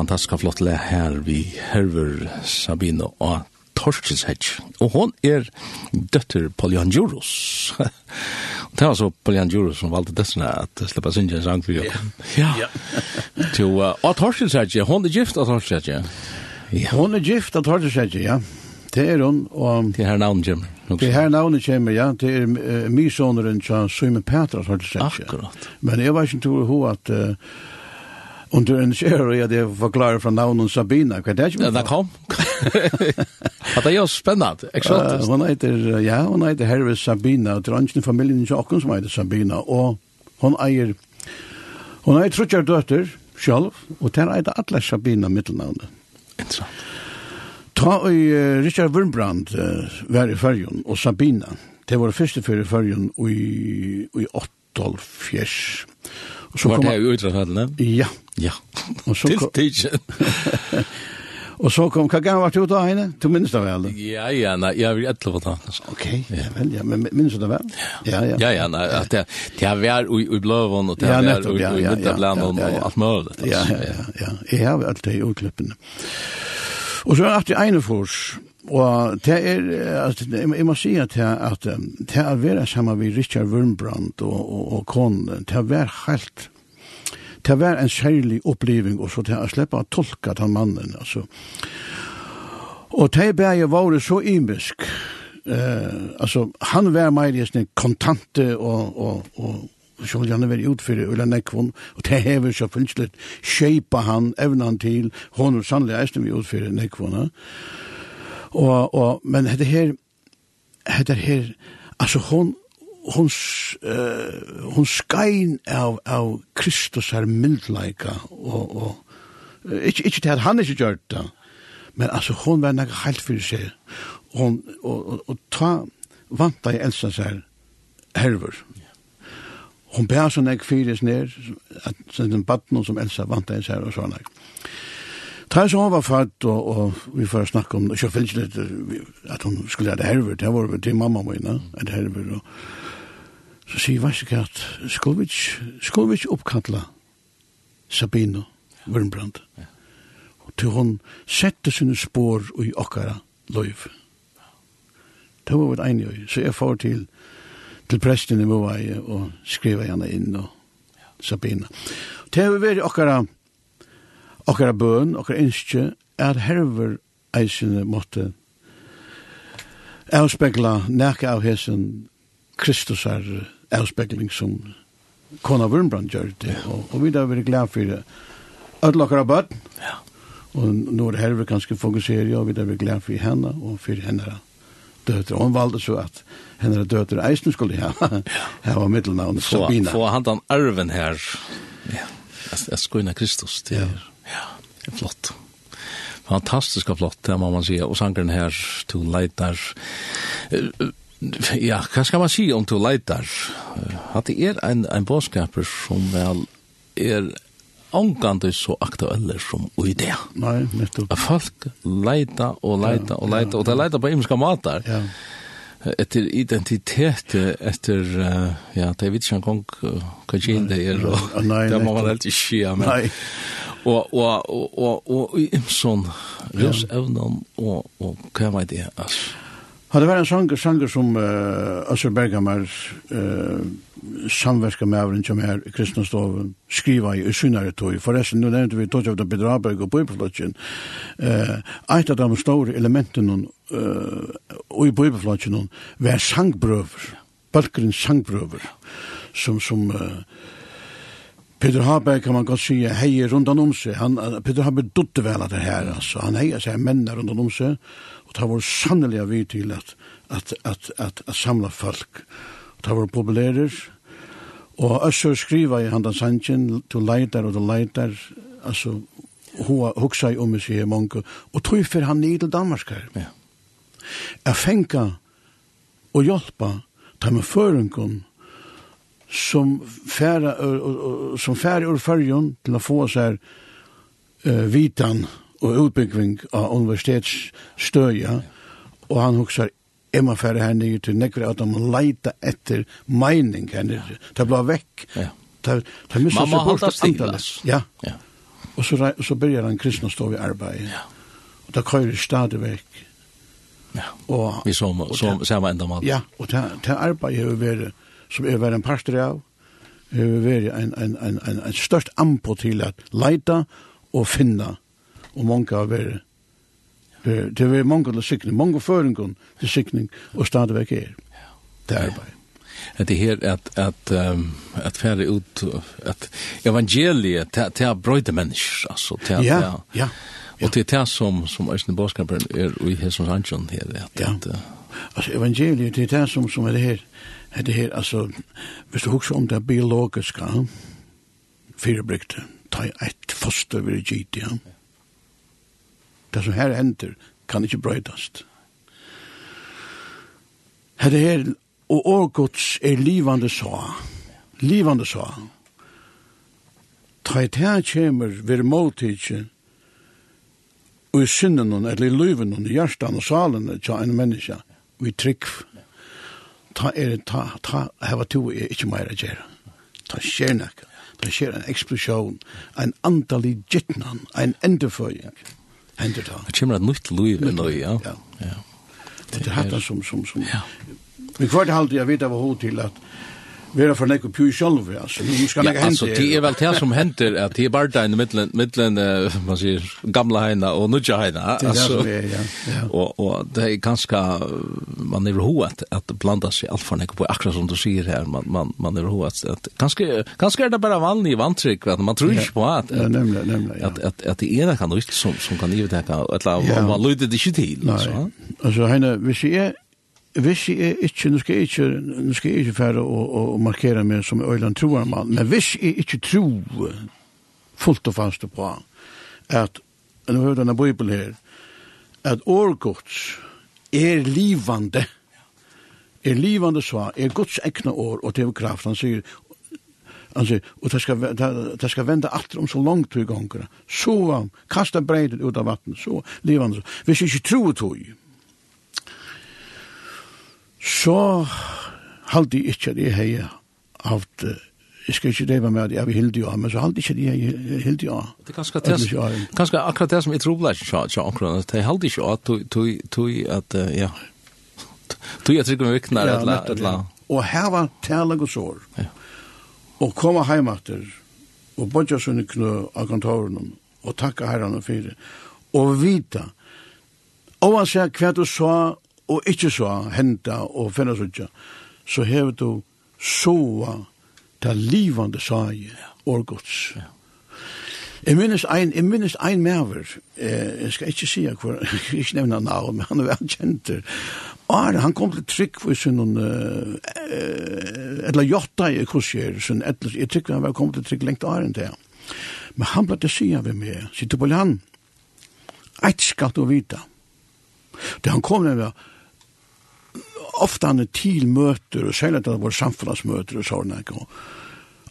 Speaker 4: fantastiska flott le her vi herver Sabino og Hedge. Og hon *laughs* er døtter Juros. det var så Polyanjurus som valgte dessene at slipper synge en sang for jo. Ja. Til, og Hedge, hon er gift av Torskishets. Ja.
Speaker 3: Hon er gift av Torskishets, ja. Det er hon. Og,
Speaker 4: det här her kommer.
Speaker 3: Det här her navnet kommer, ja. Det er uh, mysoneren til Simon Petra Torskishets.
Speaker 4: Akkurat.
Speaker 3: Men jeg var ikke til att... at... Uh, Och du en kör jag det förklarar från namn och Sabina. Kan det inte?
Speaker 4: Ja, där kom.
Speaker 1: Att det är spännande. Exakt.
Speaker 3: Hon heter ja, hon heter Herve Sabina och drönchen familjen i Akken som heter Sabina og hon eier, hon eier tre døtter, själv og der eier det Sabina mittelnamnet.
Speaker 1: Intressant.
Speaker 3: Ta i Richard Wurmbrand uh, var i fyrjun, og Sabina. Det var första för i färgen i i 8 fjärs. Og så
Speaker 1: var det jo utrafallet?
Speaker 3: Ja.
Speaker 1: Ja.
Speaker 3: Og så kom...
Speaker 1: Til *laughs* tidsen.
Speaker 3: Og så kom, hva gav var det ut av henne? Du minnes det vel?
Speaker 1: Ja, ja, nei, jeg vil etter på det.
Speaker 3: Ok, ja vel, ja, men minnes du det vel? Ja, ja.
Speaker 1: Ja, ja, nei, at det, det har vær i bløven, og det er
Speaker 3: vær
Speaker 1: i
Speaker 3: midtablanen, og
Speaker 1: alt
Speaker 3: mulig. Ja, ja, ja, ja, jeg har alt det i ordklippene. Og så er det ene fors. oss, Og det er, altså, jeg må si at det, at er være sammen med Richard Wurmbrand og, og, og konen, det er være helt, det er vera en særlig oppleving, og så det er slippe å tolke den mannen, altså. Og det er bare våre så imisk, eh, altså, han var mer i sin kontante og, og, og, så vil han være vært utfyrir Ulla Nekvon, og det hever så funnslett, skjeipa han, evna til, hon er sannlig eisen vi utfyrir Nekvon, ja. Og, og, men hette her, hette her, altså hon, hon, uh, hon skein av, av Kristus her mildleika, og, og ikke, ikke til at han ikke gjør det, men altså hon var nek helt fyrir seg, hon, og, og, og ta vanta i Elsa seg herver. Hon bæs hon nek fyres ned, at den baden som Elsa vanta i seg og sånn. Ta som var fatt, og, og vi får snakke om, ikke finnes litt, at hun skulle ha det herver, det var til mamma min, et herver, og så sier Vassikatt, skulle vi ikke, skulle vi ikke oppkattla Sabino Wurmbrand? Ja. Og til hun sette sine spår i okkara løyv. Det var vårt enig øy, så jeg får til, til presten i Moai og skriva henne inn og Sabina. Det har vært okkara okkara bøn, okkara innskje, er herver eisene måtte avspegla nekka av hesen Kristus er avspegling som Kona Wurmbrand gjør det, og, og vi da er veldig glad for det. Ødel okkara bøn,
Speaker 1: ja.
Speaker 3: og nå er herver ganske fokuserer, og vi da er veldig glad for henne og for henne døtre. Og hun valgte så at henne døtre eisen skulle ha. Her var middelnavnet Sabina.
Speaker 1: Få han den arven her. Ja. Jeg skulle Kristus til.
Speaker 3: Ja.
Speaker 1: Ja, det är flott. Fantastisk flott, det må man säga. Och sangren här, to leitar. Ja, hva skal man si om to leitar? At det er en, en bådskaper som vel er ångande så aktuelle som i det.
Speaker 3: Nei, nettopp.
Speaker 1: At folk leita og leita og leita, og de leita på imenska matar.
Speaker 3: Ja
Speaker 1: etter identitet etter uh, ja, det vet ikke en gang hva gjen det er og *laughs* det må man
Speaker 3: helt
Speaker 1: ikke skje men, og og og og og Imson Rus evnen og og kva var det altså
Speaker 3: Har det vært en sanger, sanger som uh, Øssel Bergammer uh, samverska med avren som er i Kristenstoven skriva i synare tog. Forresten, nu nevnte vi tog av det bedraberg og bøybeflotjen. Uh, eit av de store elementene uh, i bøybeflotjen var sangbrøver, balkerens sangbrøver, som, som uh, Peter Haber kan man godt sige, heier rundt om seg. Han, Peter Haber dutte vel at det her, altså. Han heier seg mennene rundt om seg, og det var sannelig vi til at, at, at, at, at samla folk. Og det var populærer, og Øssur skriva i handan sannsyn, to leitar og to leitar, altså, hoa hugsa i om seg mange, og tog for han ned til Danmark her.
Speaker 1: Ja.
Speaker 3: Jeg fenka og hjelpa, ta med føringen, som färra som færa ur färjon til å få seg uh, vitan og utbyggning av universitetsstøya og han hoksar jeg må færa her nye til till at att må leita etter meining henne nere. Det blir vekk
Speaker 1: Ja.
Speaker 3: Det, det
Speaker 1: missar
Speaker 3: seg bort
Speaker 1: antalet.
Speaker 3: Ja.
Speaker 1: ja.
Speaker 3: og så, så byrjar han kristna stå vid arbeid
Speaker 1: Ja.
Speaker 3: og da kör stadig vekk
Speaker 1: Ja.
Speaker 3: Og
Speaker 1: vi som, som,
Speaker 3: som,
Speaker 1: som enda mal.
Speaker 3: Ja, og det, det arbetet har vært, som er vært en parster av, har vært en, en, en, en, en størst ampo til at leita og finna, og mange har vært Det er mange til sikning, mange føringen til sikning, og stadigvæk er det arbeidet.
Speaker 1: Det här att att um, att fære ut att evangeliet til til brøyde mennesker altså til
Speaker 3: ja, ja.
Speaker 1: Og til det som som Øystein Boskaperen er i Hesons Anjon her at
Speaker 3: ja. altså evangeliet til det som som er det her det her, altså, hvis du husker om det biologiska, firebrygte, ta et foster ved gitt, ja. Det som her hender, kan ikke brøydast. Det her, og årgods er livande så, livande så, ta et her kjemer, vir måltidje, og i synden, eller i løven, i hjertan og salen, tja en menneska, vi trikv, ta er ta ta hava to er ikkje meira gera. Ta skjer nakka. Ta skjer ein eksplosjon, ein andalig jitnan, ein endeføying. Hendur ta.
Speaker 1: Det kjem at nutt luiv enn nøy, ja.
Speaker 3: Ja. Det er hatt som som som.
Speaker 1: Ja.
Speaker 3: Vi kvart halde jeg vita var hod til at vera for nekko pju sjálv, alltså. Nu skal nekka
Speaker 1: hända.
Speaker 3: Alltså,
Speaker 1: det är väl det som händer, att det är bara där i mittlen, mittlen man säger, gamla heina og nudja heina.
Speaker 3: Alltså, det är det som är, ja.
Speaker 1: og og det er ganska, man är roat at blanda seg alt for nekko på, akkurat som du säger her man, man, man är roat. at ganska, ganska er det bara vanlig vantrick, at man tror inte på at
Speaker 3: ja, nämligen, nämligen, ja.
Speaker 1: at at att det är det kan som, som kan givet det kan,
Speaker 3: eller
Speaker 1: man lyder det til
Speaker 3: till.
Speaker 1: Nej,
Speaker 3: alltså, heina, hvis jag hvis jeg ikke, nå skal jeg ikke, nu skal jeg ikke fære og, og, og markere meg som øyland troer man, men hvis jeg ikke tror fullt og fast på at, nå hører denne bøybel her, at årgods er livande, er livande svar, er Guds egna år, og det er kraft, han sier, han sier, og det skal, det, det skal vende alt om så langt i gonger, så kasta breidet ut av vattnet, så livande, hvis jeg ikke tror tog, så halte jeg ikke at jeg har haft Jeg skal ikke leve med at jeg vil hilde jo, men så halte ikke at jeg hilde jo.
Speaker 1: Det er ganske,
Speaker 3: tess,
Speaker 1: ganske akkurat det som jeg tror ble ikke til akkurat, det er halde ikke at tog at, ja, *laughs* tog jeg trykker med
Speaker 3: vikner, et
Speaker 1: eller
Speaker 3: Og her var tale og sår.
Speaker 1: ja.
Speaker 3: Og koma etter, og bodja sunne knø av kontoren, og takka herran for det, og vita, og han sier hva du sa, og ikkje så henta og finna sutja, så hever du soa ta livande sage og gods. Jeg minnes ein, jeg minnes ein mever, eh, jeg skal ikke si hvor, jeg *laughs* skal ikke nevne navn, men han er vel kjent. Are, han kom til trygg for sin, uh, eller jotta i kursier, sin, etler, jeg trygg han var kom til trygg lengt Are enn det. Men han ble til sida ved meg, sitte på han, eit skal du vita. Det han kom med, ofta ofte til møter, og særlig at det var samfunnsmøter og sånne.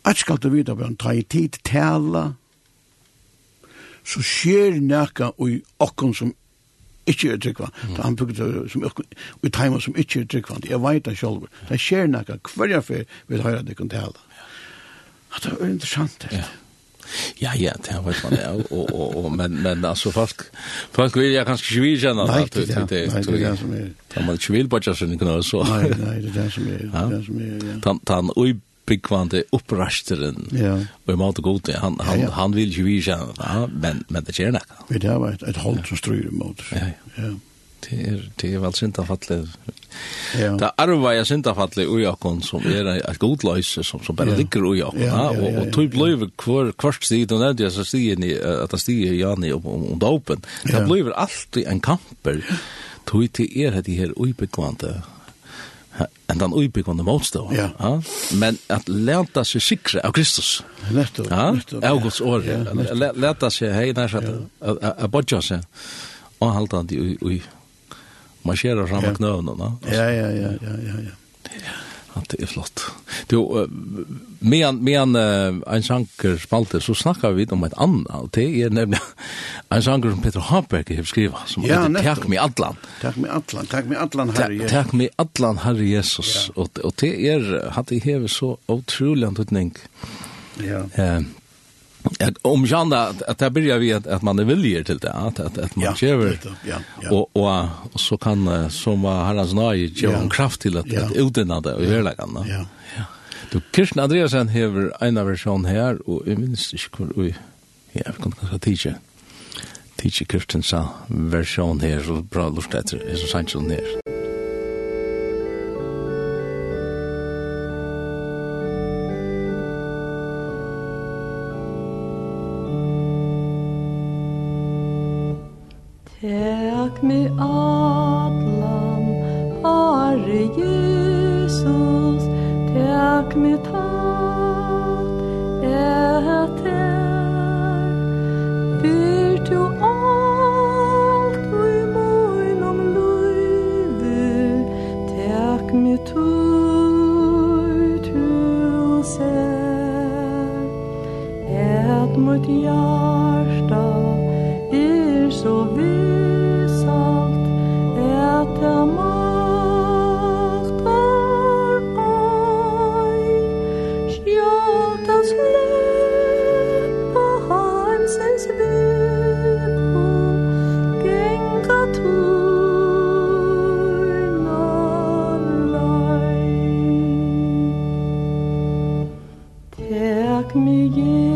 Speaker 3: At skal du vite, han tar i tid tala, så skjer nekka i okken som ikke er tryggvand. Mm. Det er han bygde som okken, i timer som ikke er tryggvand. Jeg vet det selv. Det skjer nekka hver jeg fyr vil høre det kan tala. Det er interessant det.
Speaker 1: Ja. Ja, ja, det har varit man det. Og, og, og, men, men altså, folk, folk vill jag kanske inte vilja
Speaker 3: känna.
Speaker 1: Nej,
Speaker 3: det er det, det, det, det som er.
Speaker 1: Da man inte vill bara känna kunna så.
Speaker 3: Nei, nei, det er det som er. Det er det som er, ja.
Speaker 1: Tan, tan, oj, opprasteren, upprasteren.
Speaker 3: Ja.
Speaker 1: Och i måte och god, han, han, han vill ju vilja känna. Ja, men, men det är
Speaker 3: Vi, Det har varit et håll som stryr emot.
Speaker 1: Ja,
Speaker 3: ja.
Speaker 1: ja det er, det er vel syndafallet.
Speaker 3: Ja.
Speaker 1: Det arva er syndafallet ui okkon som er et godløyse som, som bare
Speaker 3: ja.
Speaker 1: ligger ui okkon.
Speaker 3: Ja,
Speaker 1: ja,
Speaker 3: ja, ja,
Speaker 1: og
Speaker 3: og
Speaker 1: tog bløyve hver kvart stig, og nevnte jeg så stigen i, at det stiger Jani om, om, om dopen. Det
Speaker 3: ja.
Speaker 1: bløyver alltid en kamper. Tog til er at de her uibyggvande en den uibyggvande motstå.
Speaker 3: Ja. ja.
Speaker 1: Men at leta seg sikre av Kristus.
Speaker 3: Nettopp.
Speaker 1: Ja, av Guds år.
Speaker 3: Ja,
Speaker 1: leta seg hei nær seg, at bodja seg, og halda han i marscherar fram med knöna. Ja,
Speaker 3: ja, ja, ja, ja, ja.
Speaker 1: Att det är flott. Du, men men en, en sanker spalte så snackar vi om ett annat. Det är nämligen en sanker som Peter Haberg har skrivit som
Speaker 3: ja,
Speaker 1: heter Tack mig Atlan.
Speaker 3: Tack med Atlan, tack med Atlan, Herre Jesus.
Speaker 1: Tack mig Atlan, Herre Jesus. Och, och det är, hade det har så otroligt utning.
Speaker 3: Ja.
Speaker 1: Eh, Att om janda att, att det börjar vi att, att man är villig till det att att, att man
Speaker 3: ja, köver. Ja, ja.
Speaker 1: Och, och och så kan som var Herrens nöje ge en kraft till att
Speaker 3: ja.
Speaker 1: att utena det och göra det
Speaker 3: Ja.
Speaker 1: ja. Du Kirsten Andreasen har en version här och jag minns inte hur vi ja, vi kan kanske teacha. Teacher Kirsten sa version här så bra lust lustigt är så sant som här.
Speaker 6: mi atlan Herre Jesus. Tak med tat etter. Fyr du alt vi moin om løyve tu ser Et mot jag
Speaker 4: میگه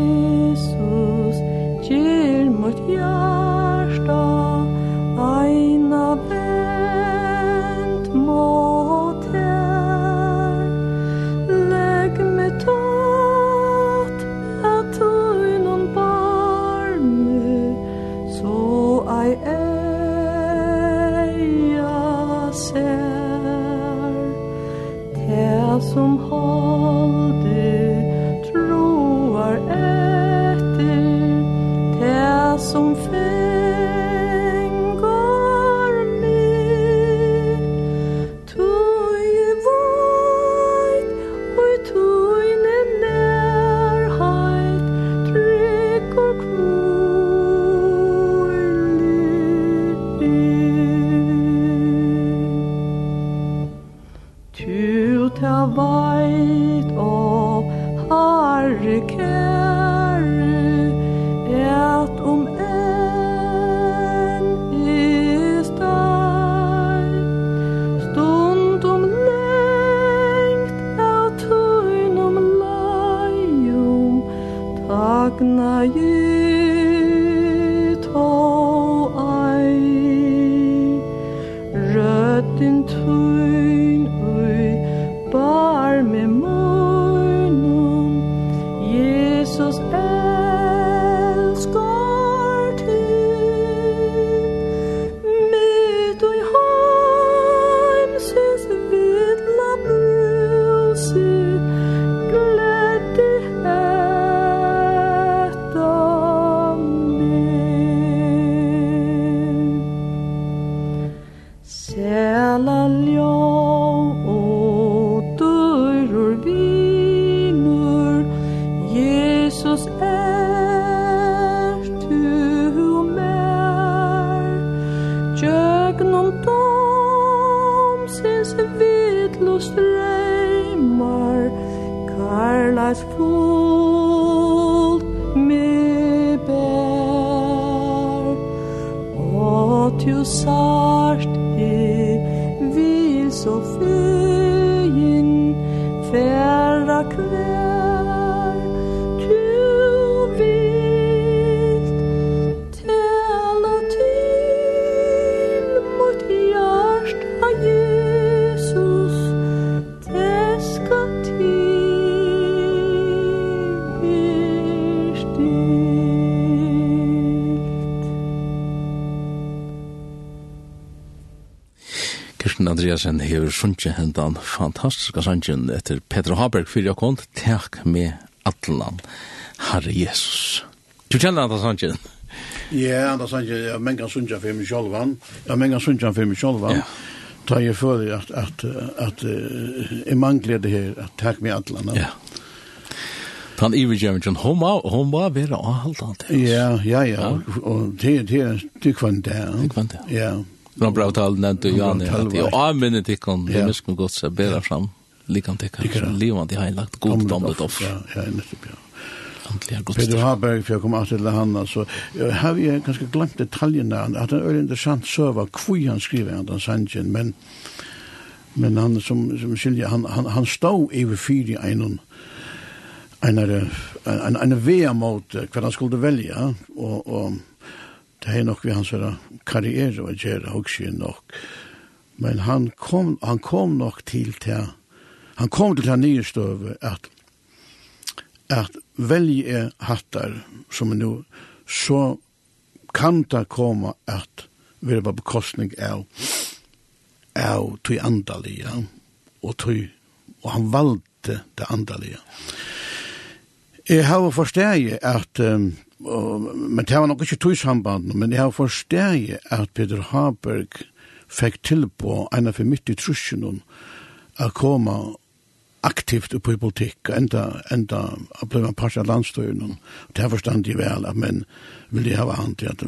Speaker 4: Andreasen hever sunnje hendan fantastiska sannsyn etter Petra Haberg fyrir jeg kont, Takk med atlan Herre Jesus Du kjenner Andra sannsyn?
Speaker 3: Ja, Andra sannsyn, jeg mengan sunnje fyrir meg sjolvan Jeg mengan sunnje fyrir meg sjolvan
Speaker 4: ja.
Speaker 3: Ta jeg fyrir at, at, at, jeg mangler det her at Takk med atlan
Speaker 4: Ja Han ivergjømmen, hun må, hun må være avhaldant.
Speaker 3: Ja, ja, ja. Och det det kvann det.
Speaker 4: Det er kvann det.
Speaker 3: Ja,
Speaker 4: ja. Rambrautal nevnte Jan at jeg avminner til
Speaker 3: kon,
Speaker 4: det miskunn godt seg bera fram, likan til
Speaker 3: kanskje livan
Speaker 4: til heilagt, god damlet offer.
Speaker 3: Ja, ja, nettopp, ja.
Speaker 4: Antliga
Speaker 3: gott.
Speaker 4: Peter
Speaker 3: Haberg, för jag kommer att till han, så jag har ju ganska glömt detaljerna, att han är en intressant server, kvui han skriver han, den sanjen, men men han som, som skiljer, han, han, han stod över fyra i en en en en vea mot vad han skulle välja och och det er nok vi hans karriere å gjøre, også nok. Men han kom, han kom nok til til, han kom til til nye støve at, at velje hattar som er nå, så kan det komme at vi er på bekostning av, av tog andalige, og tog, og han valgte det andalige. Jeg har forstått at um, men det var nok ikke tog samband, men jeg har forsteg at Peter Haberg fikk til på en av for midt i trusjen om å komme aktivt uppe i politikk, enda, enda ble en parst av landstøyren, og det forstand jeg vel, at men ville ha han til at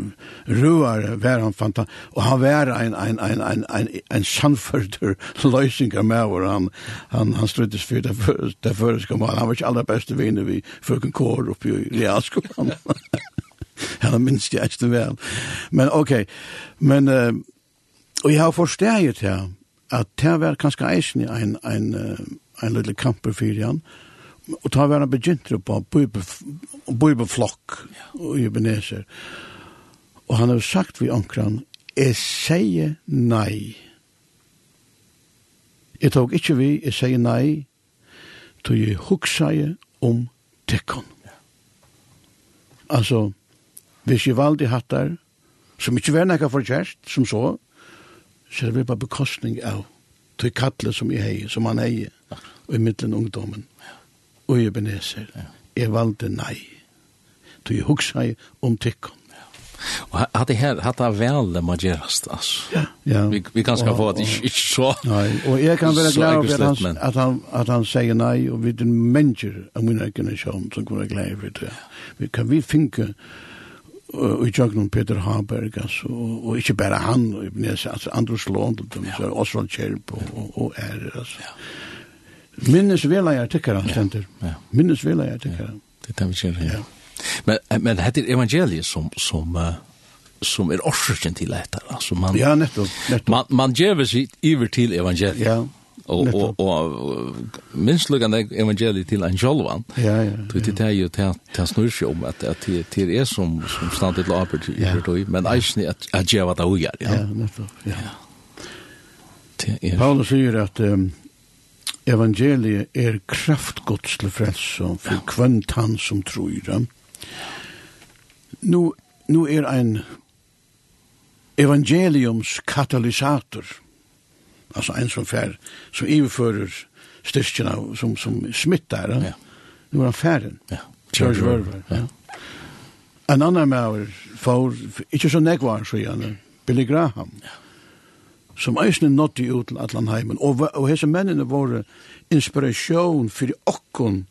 Speaker 3: Ruar var han fanta, og han var en, en, en, en, en, en sannførter løsning av meg, og han, han, han struttes for det, det føreska mal, han var ikke aller beste vinner vi frøken Kår oppe i realskolen. *laughs* han har minst jeg ikke vel. Men ok, men, uh, og jeg har forstått det her, at det var kanskje eisen i en, en, uh, en lille kamper fyrir han. Og ta var han begynt på bøybeflokk og jubineser. Og han har sagt vi omkran, jeg sier nei. Jeg tok ikke vi, jeg sier nei, tog jeg huksaie om tekkon. Altså, hvis jeg valgte hattar, som ikke var nekka for kjært, som så, så er det bare bekostning av til kattle som jeg heier, som han heier og i middelen ungdommen, og i Ebenezer. Jeg valgte nei. Du jeg hugsa om tykken.
Speaker 1: Og hadde her, hadde det vel det må gjerast, altså.
Speaker 3: Ja, ja.
Speaker 1: Vi, vi kan skal få at det ikke så...
Speaker 3: Nei, og jeg kan være glad over at han, at han, at han sier nei, og vi er mennesker av min organisasjon som kunne være glad over det. Vi kan vi finke og i tjøkken Peter Haberg, altså, og ikke bare han, og Ebenezer, altså, Andrus Lånd, og Osvald Kjerp, og, og, og er, altså. Ja. Minnes vela jeg tykker han stender.
Speaker 1: Ja.
Speaker 3: Minnes vela jeg tykker han.
Speaker 1: Det er det vi kör. Ja. Men men hade evangeliet som som uh, som er orsaken til dette. Altså, man
Speaker 3: Ja, nettopp. nettopp.
Speaker 1: Man man ger seg iver til evangeliet.
Speaker 3: Ja.
Speaker 1: Og, og,
Speaker 3: och
Speaker 1: og minst lugan evangeliet til en sjolvan.
Speaker 3: Ja, ja.
Speaker 1: Du det är ju till till snurr om at, att det till är som som stannar till arbete
Speaker 3: i
Speaker 1: då men ejsni att at ge vad det gör. Ja,
Speaker 3: nettopp, Ja. Paulus sier at... Um, evangeliet er kraftgods til frelse for kvønt han som tror. Nu, nu er ein evangeliums katalysator, altså ein som fær, som iverfører styrkjena, som, som smittar, ja. nu er han færen.
Speaker 1: Ja.
Speaker 3: George Verver. Ja. En annan maur for, ikkje så negvar, så gjerne, Billy Graham. Ja som eisne nåtti ut til allan heimen. Og, og hese mennene våre inspirasjon for okkon,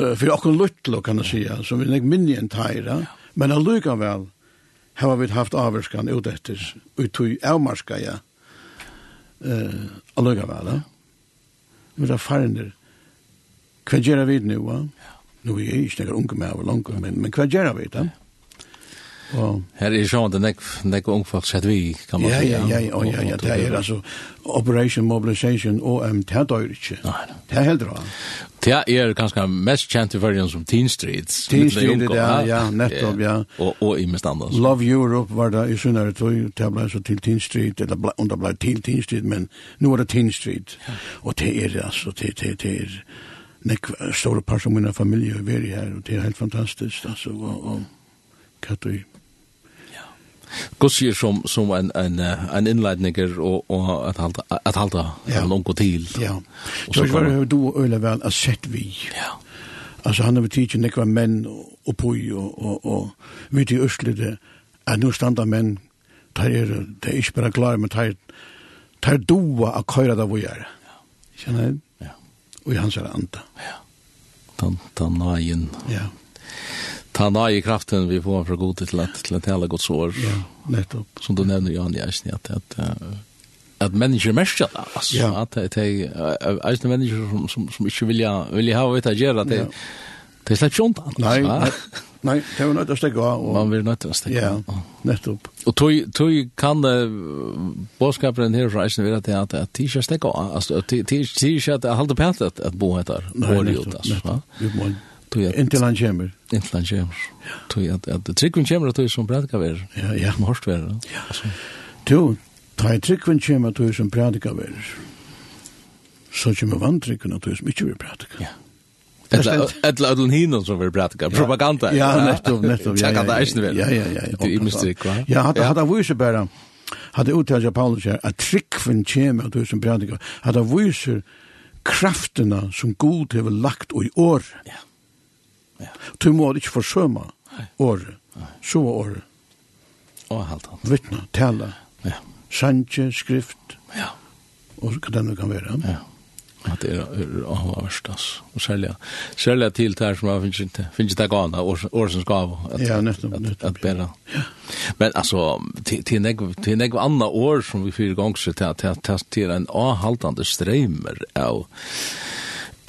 Speaker 3: uh, for okkon luttlo, kan jeg sija, som vi nek minni enn teira, ja. men allukavel hava vi haft averskan ut etter, ut i avmarska, ja, uh, allukavel, ja. Vi er farnir, hva gjerra vi nu. Ja. Nu er jeg ikke nekker unge med av langt, men, men hva gjerra vi, da? Ja.
Speaker 1: Her er är ju det nek näck ungefär sett vi kan man säga.
Speaker 3: Ja ja ja ja det er altså Operation Mobilization OM Tätortje.
Speaker 1: Nei,
Speaker 3: Det er helt bra.
Speaker 1: Det er ganska mest kjent i den som Teen Streets.
Speaker 3: Teen Street, ja ja nettopp ja.
Speaker 1: Og, og i mest andre.
Speaker 3: Love Europe var det i sunnere tog tabla så til Teen Street eller ble, om det ble til Teen Street men nu er det Teen Street. Og det er altså, det det det nek store par som min familie er veri her, og det er helt fantastisk, altså, og, og,
Speaker 1: Gud sier som, som en, en, en innleidninger og, og at halda, at halda
Speaker 3: ja.
Speaker 1: langt til.
Speaker 3: Ja.
Speaker 1: Og så
Speaker 3: var det du og Øyla vel at sett vi.
Speaker 1: Ja.
Speaker 3: Altså han har betydd ikke nekva menn og poi og, og, og vidt i Østlede at nå standa menn tar er, det er ikke bare klare, men tar, tar doa av køyra da vi er. Kjenner jeg?
Speaker 1: Ja.
Speaker 3: Og i hans er anda.
Speaker 1: Ja. Tan, tan, nagen.
Speaker 3: Ja
Speaker 1: ta nai i kraften vi får fra god til at til at hela godt sår.
Speaker 3: Ja, nettopp.
Speaker 1: Som du nevner Jan i Eisne, at, at, at mennesker mest, altså,
Speaker 3: ja.
Speaker 1: at det er eisen mennesker som, som, som ikke vilja, vilja ha vet å gjøre, at det,
Speaker 3: ja.
Speaker 1: det er slett ikke ondt.
Speaker 3: Nei, nei, nei, det er jo nødt til å stekke av. Og...
Speaker 1: Man blir nødt til å stikke av.
Speaker 3: Ja, nettopp.
Speaker 1: Og tog, tog kan det, bådskaperen her fra eisen være til at det er at det ikke stikke av, altså, det er ikke at det er halvt pent at bo heter,
Speaker 3: Nei,
Speaker 1: i ut, altså.
Speaker 3: Nettopp,
Speaker 1: nettopp,
Speaker 3: Inntil han kommer.
Speaker 1: Inntil han kommer. Tog at, at tryggven kommer, tog som prædika ver.
Speaker 3: Ja, ja.
Speaker 1: Som hårst ver. Ja.
Speaker 3: Du, ta i tryggven kommer, tog som prædika ver. Så kommer vantryggven, tog som ikke vil prædika.
Speaker 1: Ja. Etla den hinnon som vill prata propaganda.
Speaker 3: Ja, nettopp, *laughs* nettopp.
Speaker 1: Ja, ja, ja.
Speaker 3: Ja, ja, ja.
Speaker 1: Det är mystik, va?
Speaker 3: Ja, hade hade vise bara. Hade uttalat Paulus här att trickfen kemi att du som predikar. Hade vise krafterna som god har lagt i år.
Speaker 1: Ja Ja.
Speaker 3: Du må ikke forsømme året, så året.
Speaker 1: Og alt annet.
Speaker 3: Vittne, tale,
Speaker 1: ja.
Speaker 3: sanje, skrift.
Speaker 1: Ja.
Speaker 3: Og hva det nå kan være.
Speaker 1: Ja. At det er avhverst, altså. Og særlig, særlig til det her som jeg finnes ikke, finnes ikke det gana, årsens gav. At,
Speaker 3: ja, nettopp.
Speaker 1: At,
Speaker 3: at
Speaker 1: bæra. Ja. Men altså, til en egen anna år som vi fyrer så til, til, til, til en avhaltande streimer av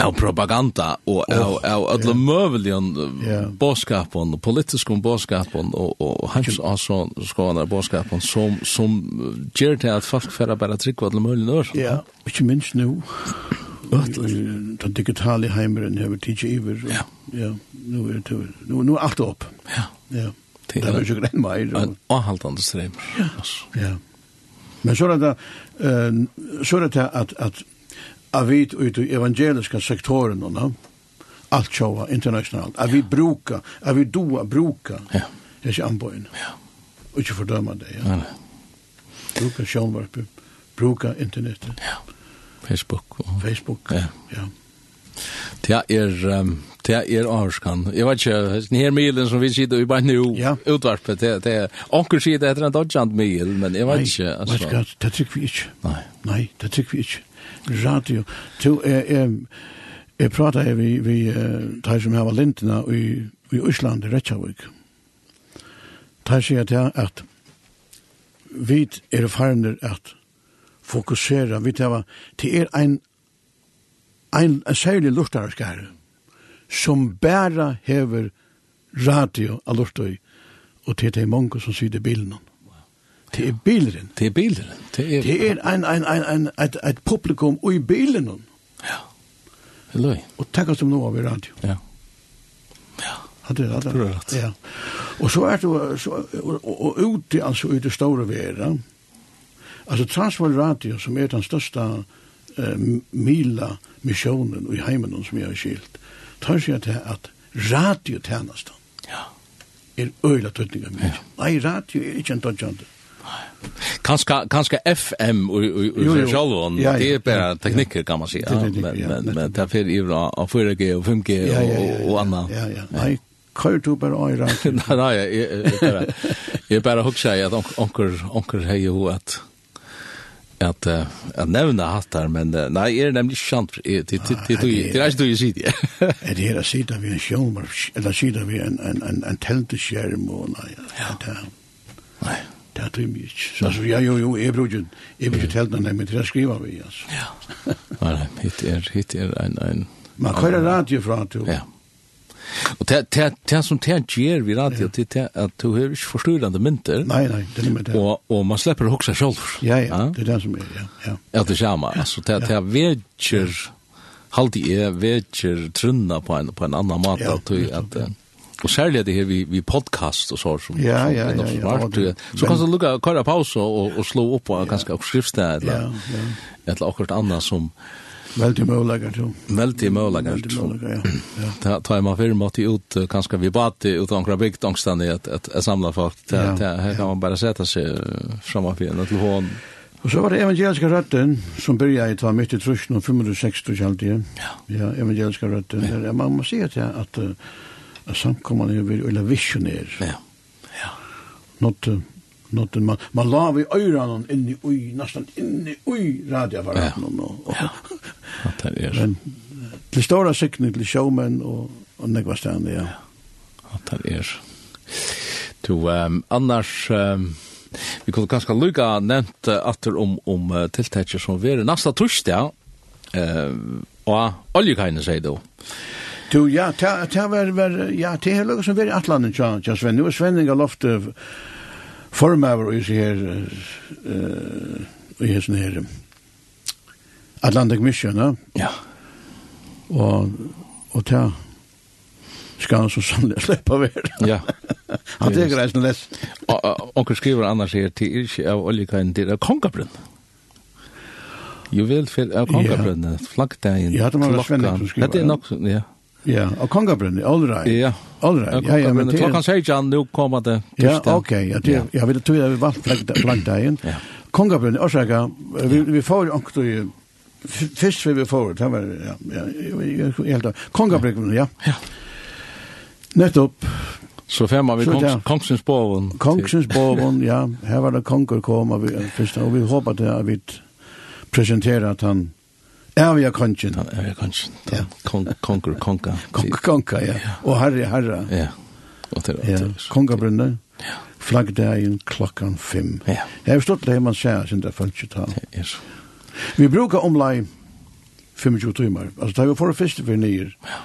Speaker 1: av propaganda og av av alla
Speaker 3: möjligen
Speaker 1: boskapen och politiska boskapen och och hans alltså skånar boskapen som som ger till att folk färra bara tryck vad möjligen är.
Speaker 3: Ja, ikke ju minst nu den digitale heimeren har vi iver.
Speaker 1: Ja.
Speaker 3: Ja, nu er det nu nu alt opp.
Speaker 1: Ja.
Speaker 3: Ja.
Speaker 1: Det
Speaker 3: er är ju grann Og
Speaker 1: Och haltande ström. Ja.
Speaker 3: Ja. Men så er det så er det at at avit ut i evangeliska sektoren no? Allt showa internationalt, Att vi bruka, att vi doa bruka.
Speaker 1: Ja.
Speaker 3: Det är anbojen.
Speaker 1: Ja.
Speaker 3: Och inte fördöma det. Ja.
Speaker 1: Nej.
Speaker 3: Bruka självvarp. Bruka internetet.
Speaker 1: Ja. Facebook. Och...
Speaker 3: Facebook.
Speaker 1: Ja.
Speaker 3: ja.
Speaker 1: Det er um, det er avskan. Jeg vet ikke, den her milen som vi sitter i bare nå,
Speaker 3: ja.
Speaker 1: utvarpet, det, det er onker sier det etter en dodgjant mil, men jeg vet ikke.
Speaker 3: Altså. Vet du hva, det trykker vi ikke.
Speaker 1: Nei.
Speaker 3: Nei, det tykker vi ikke radio. To jeg, jeg, Jeg prater her, vi, vi tar som her var lintene i, i Øsland, i Reykjavik. Tar sier til at vi er farner at fokusera, vi tar til er ein, ein, en særlig lortarskare som bæra hever radio av lortøy og til det er mange som sier det bilen om. Det er bilen.
Speaker 1: Det er bilen. Det er,
Speaker 3: det er en, en, en, en, et, et publikum i bilen. Ja.
Speaker 1: Det er løy.
Speaker 3: Og takk oss om noe av i radio.
Speaker 1: Ja.
Speaker 3: Ja. Det
Speaker 1: er det. Det
Speaker 3: Ja. Og så er det så, og, og, og ute, altså ute store vera, altså Transvar Radio, som er den største eh, mila missionen i heimen som jeg har skilt, tar seg til at radiotjenesten
Speaker 1: ja.
Speaker 3: er øyla tøtninga mye. Ja. Nei, radio er ikke en tøtjande.
Speaker 1: Kanska kanska FM och och själva det är bara tekniker kan man säga men men men det är det av 4G och 5G och och annat.
Speaker 3: Ja ja. Nej, kör du bara öra. *laughs*
Speaker 1: Nej, nej, jag jag bara huxar att onkel onkel hej ju att att att nämna hattar men nej är det nämligen sant det det det det är inte du ser *laughs* det.
Speaker 3: Är det här sitter vi en show eller sitter vi en en en en tältskärm och nej. Ja.
Speaker 1: Nej.
Speaker 3: Det er tøymer ikke. Altså, ja, jo, jo, jeg bruker ikke, jeg bruker ikke helt men det skriver vi, altså.
Speaker 1: Ja. Nei, nei, hitt er, hitt er en, en...
Speaker 3: Man kører radio fra, du.
Speaker 1: Ja. Og det som det gjør vi radio, det er at du har ikke forstyrrende mynter.
Speaker 3: Nei, nei, det er med det.
Speaker 1: Og, og man slipper å hukse selv.
Speaker 3: Ja, ja, det er det som er, ja. Ja,
Speaker 1: ja det samme. Altså, det er vedkjer, halvdige vedkjer trunna på en, på en annan måte, at, at, at, Och særlig det här vi vi podcast och så som
Speaker 3: ja ja ja,
Speaker 1: smart.
Speaker 3: ja,
Speaker 1: så kan du lucka köra pause og, och slå upp på ganska och skrifta eller
Speaker 3: ja, ja.
Speaker 1: eller akkurat annat som
Speaker 3: Veldig mølager, jo.
Speaker 1: Veldig
Speaker 3: mølager, jo. Ja. Da
Speaker 1: tar jeg meg for måte ut, kanskje vi bate ut ankra bygd angstene i et, et, et samlet folk.
Speaker 3: Ja.
Speaker 1: Her kan man bare sette seg framför på en til hånd.
Speaker 3: Og så var det evangeliska røtten som började i tva mitt i trusjen og 560 kjaldige.
Speaker 1: Ja.
Speaker 3: ja, evangeliska røtten. Ja. Man må si at, at uh, at samkommande er vi eller visionær.
Speaker 1: Ja. Ja.
Speaker 3: Not not man man la vi öronen in i oj nästan in i oj radioapparaten ja. och och ja.
Speaker 1: Att det är.
Speaker 3: Men det stora siktning til showmen og, och några stande ja.
Speaker 1: Att det är. Du ehm annars um, vi kunde kanske lukka nämnt uh, atter om om uh, tilltäcker som vi är nästa torsdag eh uh, och oljekainen säger då.
Speaker 3: Du, ja, det var, var, ja, det er lukket som var i Atlanten, ja, ja, Sven. Nu er Sven inga loft formøver i seg her, uh, i hessen her, Atlantic Mission, ja.
Speaker 1: Ja.
Speaker 3: Og, og ta, skal han så sannlig *laughs* slippe av her.
Speaker 1: Ja. *laughs*
Speaker 3: Han det reisen greit
Speaker 1: å lese. Onker skriver annars her til ikke av oljekajen til kongabrunn. Jo vel, av kongabrunn, flaggdagen, klokka.
Speaker 3: Ja, det må være svennig som skriver.
Speaker 1: Det
Speaker 3: er
Speaker 1: nok, ja.
Speaker 3: Ja, og kongabrunni, all right.
Speaker 1: Ja,
Speaker 3: all right. Ja, ja, men
Speaker 1: klokkan
Speaker 3: kan
Speaker 1: ikke han, nu kommer det
Speaker 3: Ja, ok, ja, det, ja, vi tog jeg vi valgt
Speaker 1: Ja.
Speaker 3: Kongabrunn, årsaka, vi, vi får jo i Fyrst vi får, det var, ja, ja, helt av. Kongabrunn, ja.
Speaker 1: Ja.
Speaker 3: Nettopp.
Speaker 1: Så
Speaker 3: fem
Speaker 1: man
Speaker 3: vi
Speaker 1: kongsens boven.
Speaker 3: Kongsens boven, ja. Her var det konger kom, og vi, og vi håper det at vi presenterer at han er kongen. Avia kongen.
Speaker 1: Ja. Konkur, konka.
Speaker 3: Konka,
Speaker 1: ja.
Speaker 3: Og herre, herre.
Speaker 1: Ja. Og til,
Speaker 3: ja. Kongabrunner.
Speaker 1: Ja.
Speaker 3: Flaggdagen klokkan fem.
Speaker 1: Ja.
Speaker 3: Jeg har stått det man sier, sin det følt
Speaker 1: ikke Ja, yes.
Speaker 3: Vi brukar omlai 25 timmar. Altså, det er jo for første for nyer. Ja.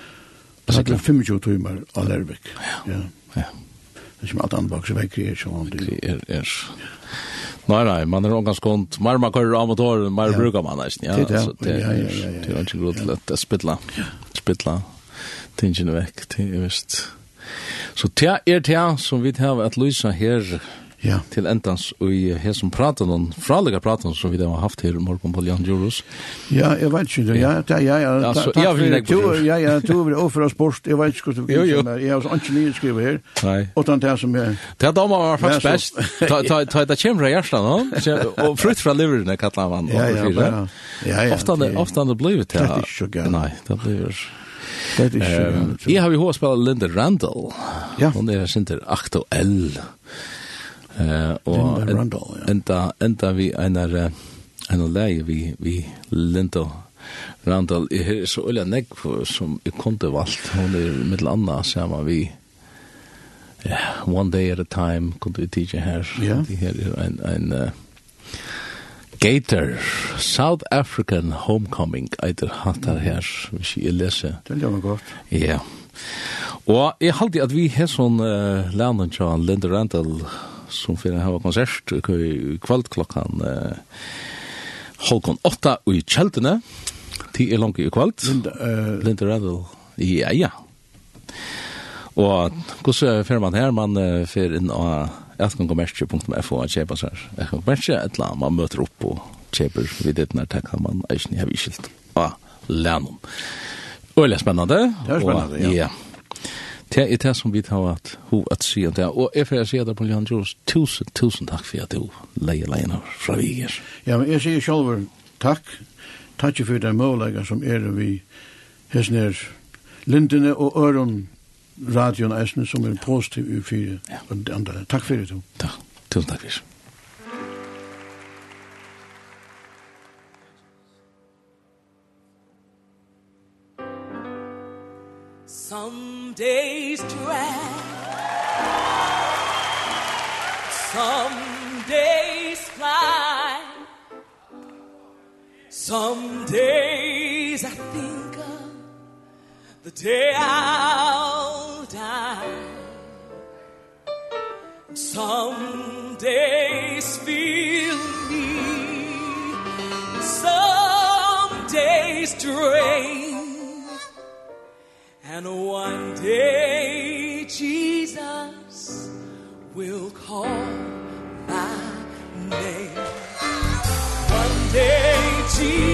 Speaker 3: Altså, det er 25 timmar av Lervik. Ja.
Speaker 1: Ja.
Speaker 3: Det er ikke med alt annet bak, så vekker jeg ikke.
Speaker 1: Det er, er, er. Nei, nei, man er omgans kont, mer man kører av motoren, mer
Speaker 3: ja.
Speaker 1: brukar man nesten, ja.
Speaker 3: Det,
Speaker 1: så det,
Speaker 3: ja, ja, ja, ja,
Speaker 1: det er ikke grunn til at å spille, spille tingene vekk, det er visst. Så det er det som vi har at lysa her,
Speaker 3: ja.
Speaker 1: til endans i prater praten og fraliga prater som vi har haft her morgen på Jan Juros.
Speaker 3: Ja, jeg vet ikke, ja, ja, ja, ja,
Speaker 1: ja,
Speaker 3: ja, du vil offre oss bort, jeg vet ikke hva
Speaker 1: du vil
Speaker 3: som er, jeg har ikke nye skriver her,
Speaker 1: og
Speaker 3: den der som er.
Speaker 1: Det er da var faktisk best, ta det kjem fra hjertet nå, og frutt fra liveren, jeg kallar man,
Speaker 3: ja, ja, ja, ja,
Speaker 1: ofte han det blir det,
Speaker 3: så ja,
Speaker 1: nei, det blir
Speaker 3: Det er ikke.
Speaker 1: Jeg har jo hva spiller Linda Randall.
Speaker 3: Ja.
Speaker 1: Hun er sin til aktuell.
Speaker 3: Ja Eh och
Speaker 1: enda enda vi enar en läge vi vi Lindo Randall är så öle neck som jag kunde valt hon er mittel anna samma vi ja one day at a time kunde vi teacher
Speaker 3: här
Speaker 1: det er ein ein uh, Gator, South African Homecoming, eitir hattar her, hvis jeg leser.
Speaker 3: Det er jo godt.
Speaker 1: Ja. Og jeg halte at vi har sånn uh, lærnen til Linda Randall, som fyrir hava konsert kvöld klokkan eh, halkon 8 i kjeldene ti er langt i kvöld
Speaker 3: Linda
Speaker 1: Reddell ja ja og hvordan fyrir man her man fyrir inn av etkonkommerskje.fo og kjepa sær etkonkommerskje et la man møter opp og kjeper vid det når det kan man eisne heviskilt av lennom Øyla spennende.
Speaker 3: Det er spennende,
Speaker 1: ja.
Speaker 3: ja.
Speaker 1: Det er det som vi tar at ho at si det. Og jeg får si at det på Jan Jules, tusen, tusen takk for at du leier leierne fra Viger
Speaker 3: Ja, men jeg sier selv takk. Takk for det målega som er vi hesten er lindene og øron radion eisne som er positiv i fire
Speaker 1: Ja.
Speaker 3: Takk for det du.
Speaker 1: Takk. Tusen takk fyrir.
Speaker 7: Some days drag Some days fly Some days I think of The day I'll die. Some days feel me. Some days drain. And one day Jesus will call my name. One day Jesus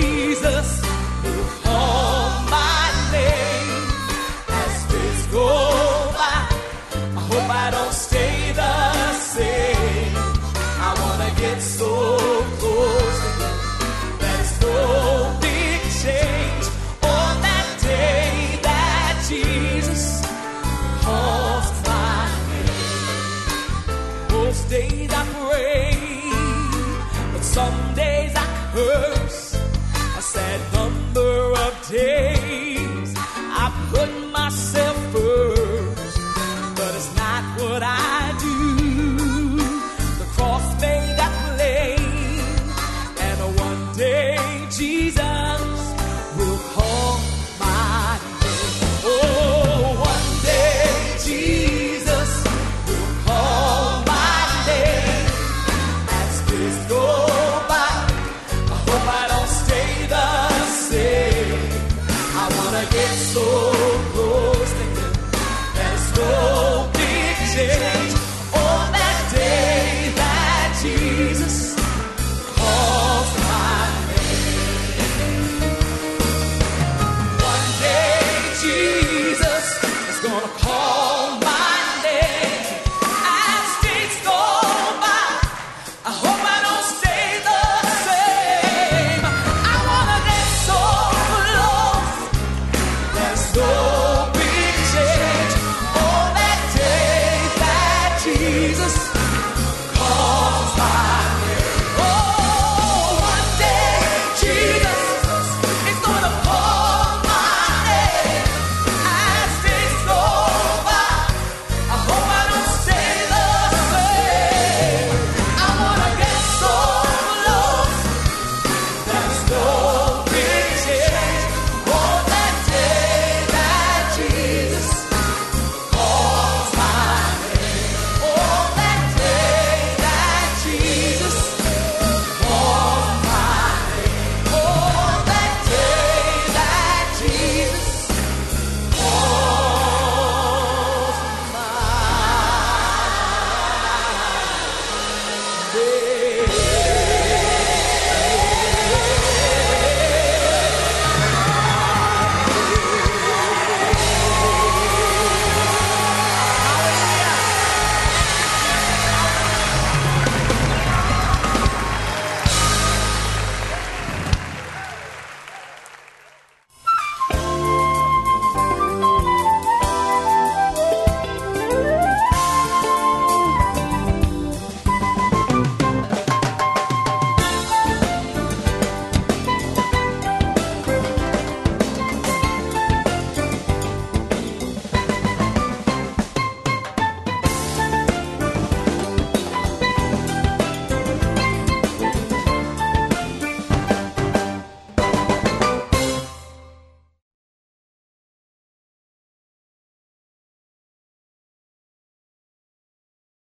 Speaker 7: say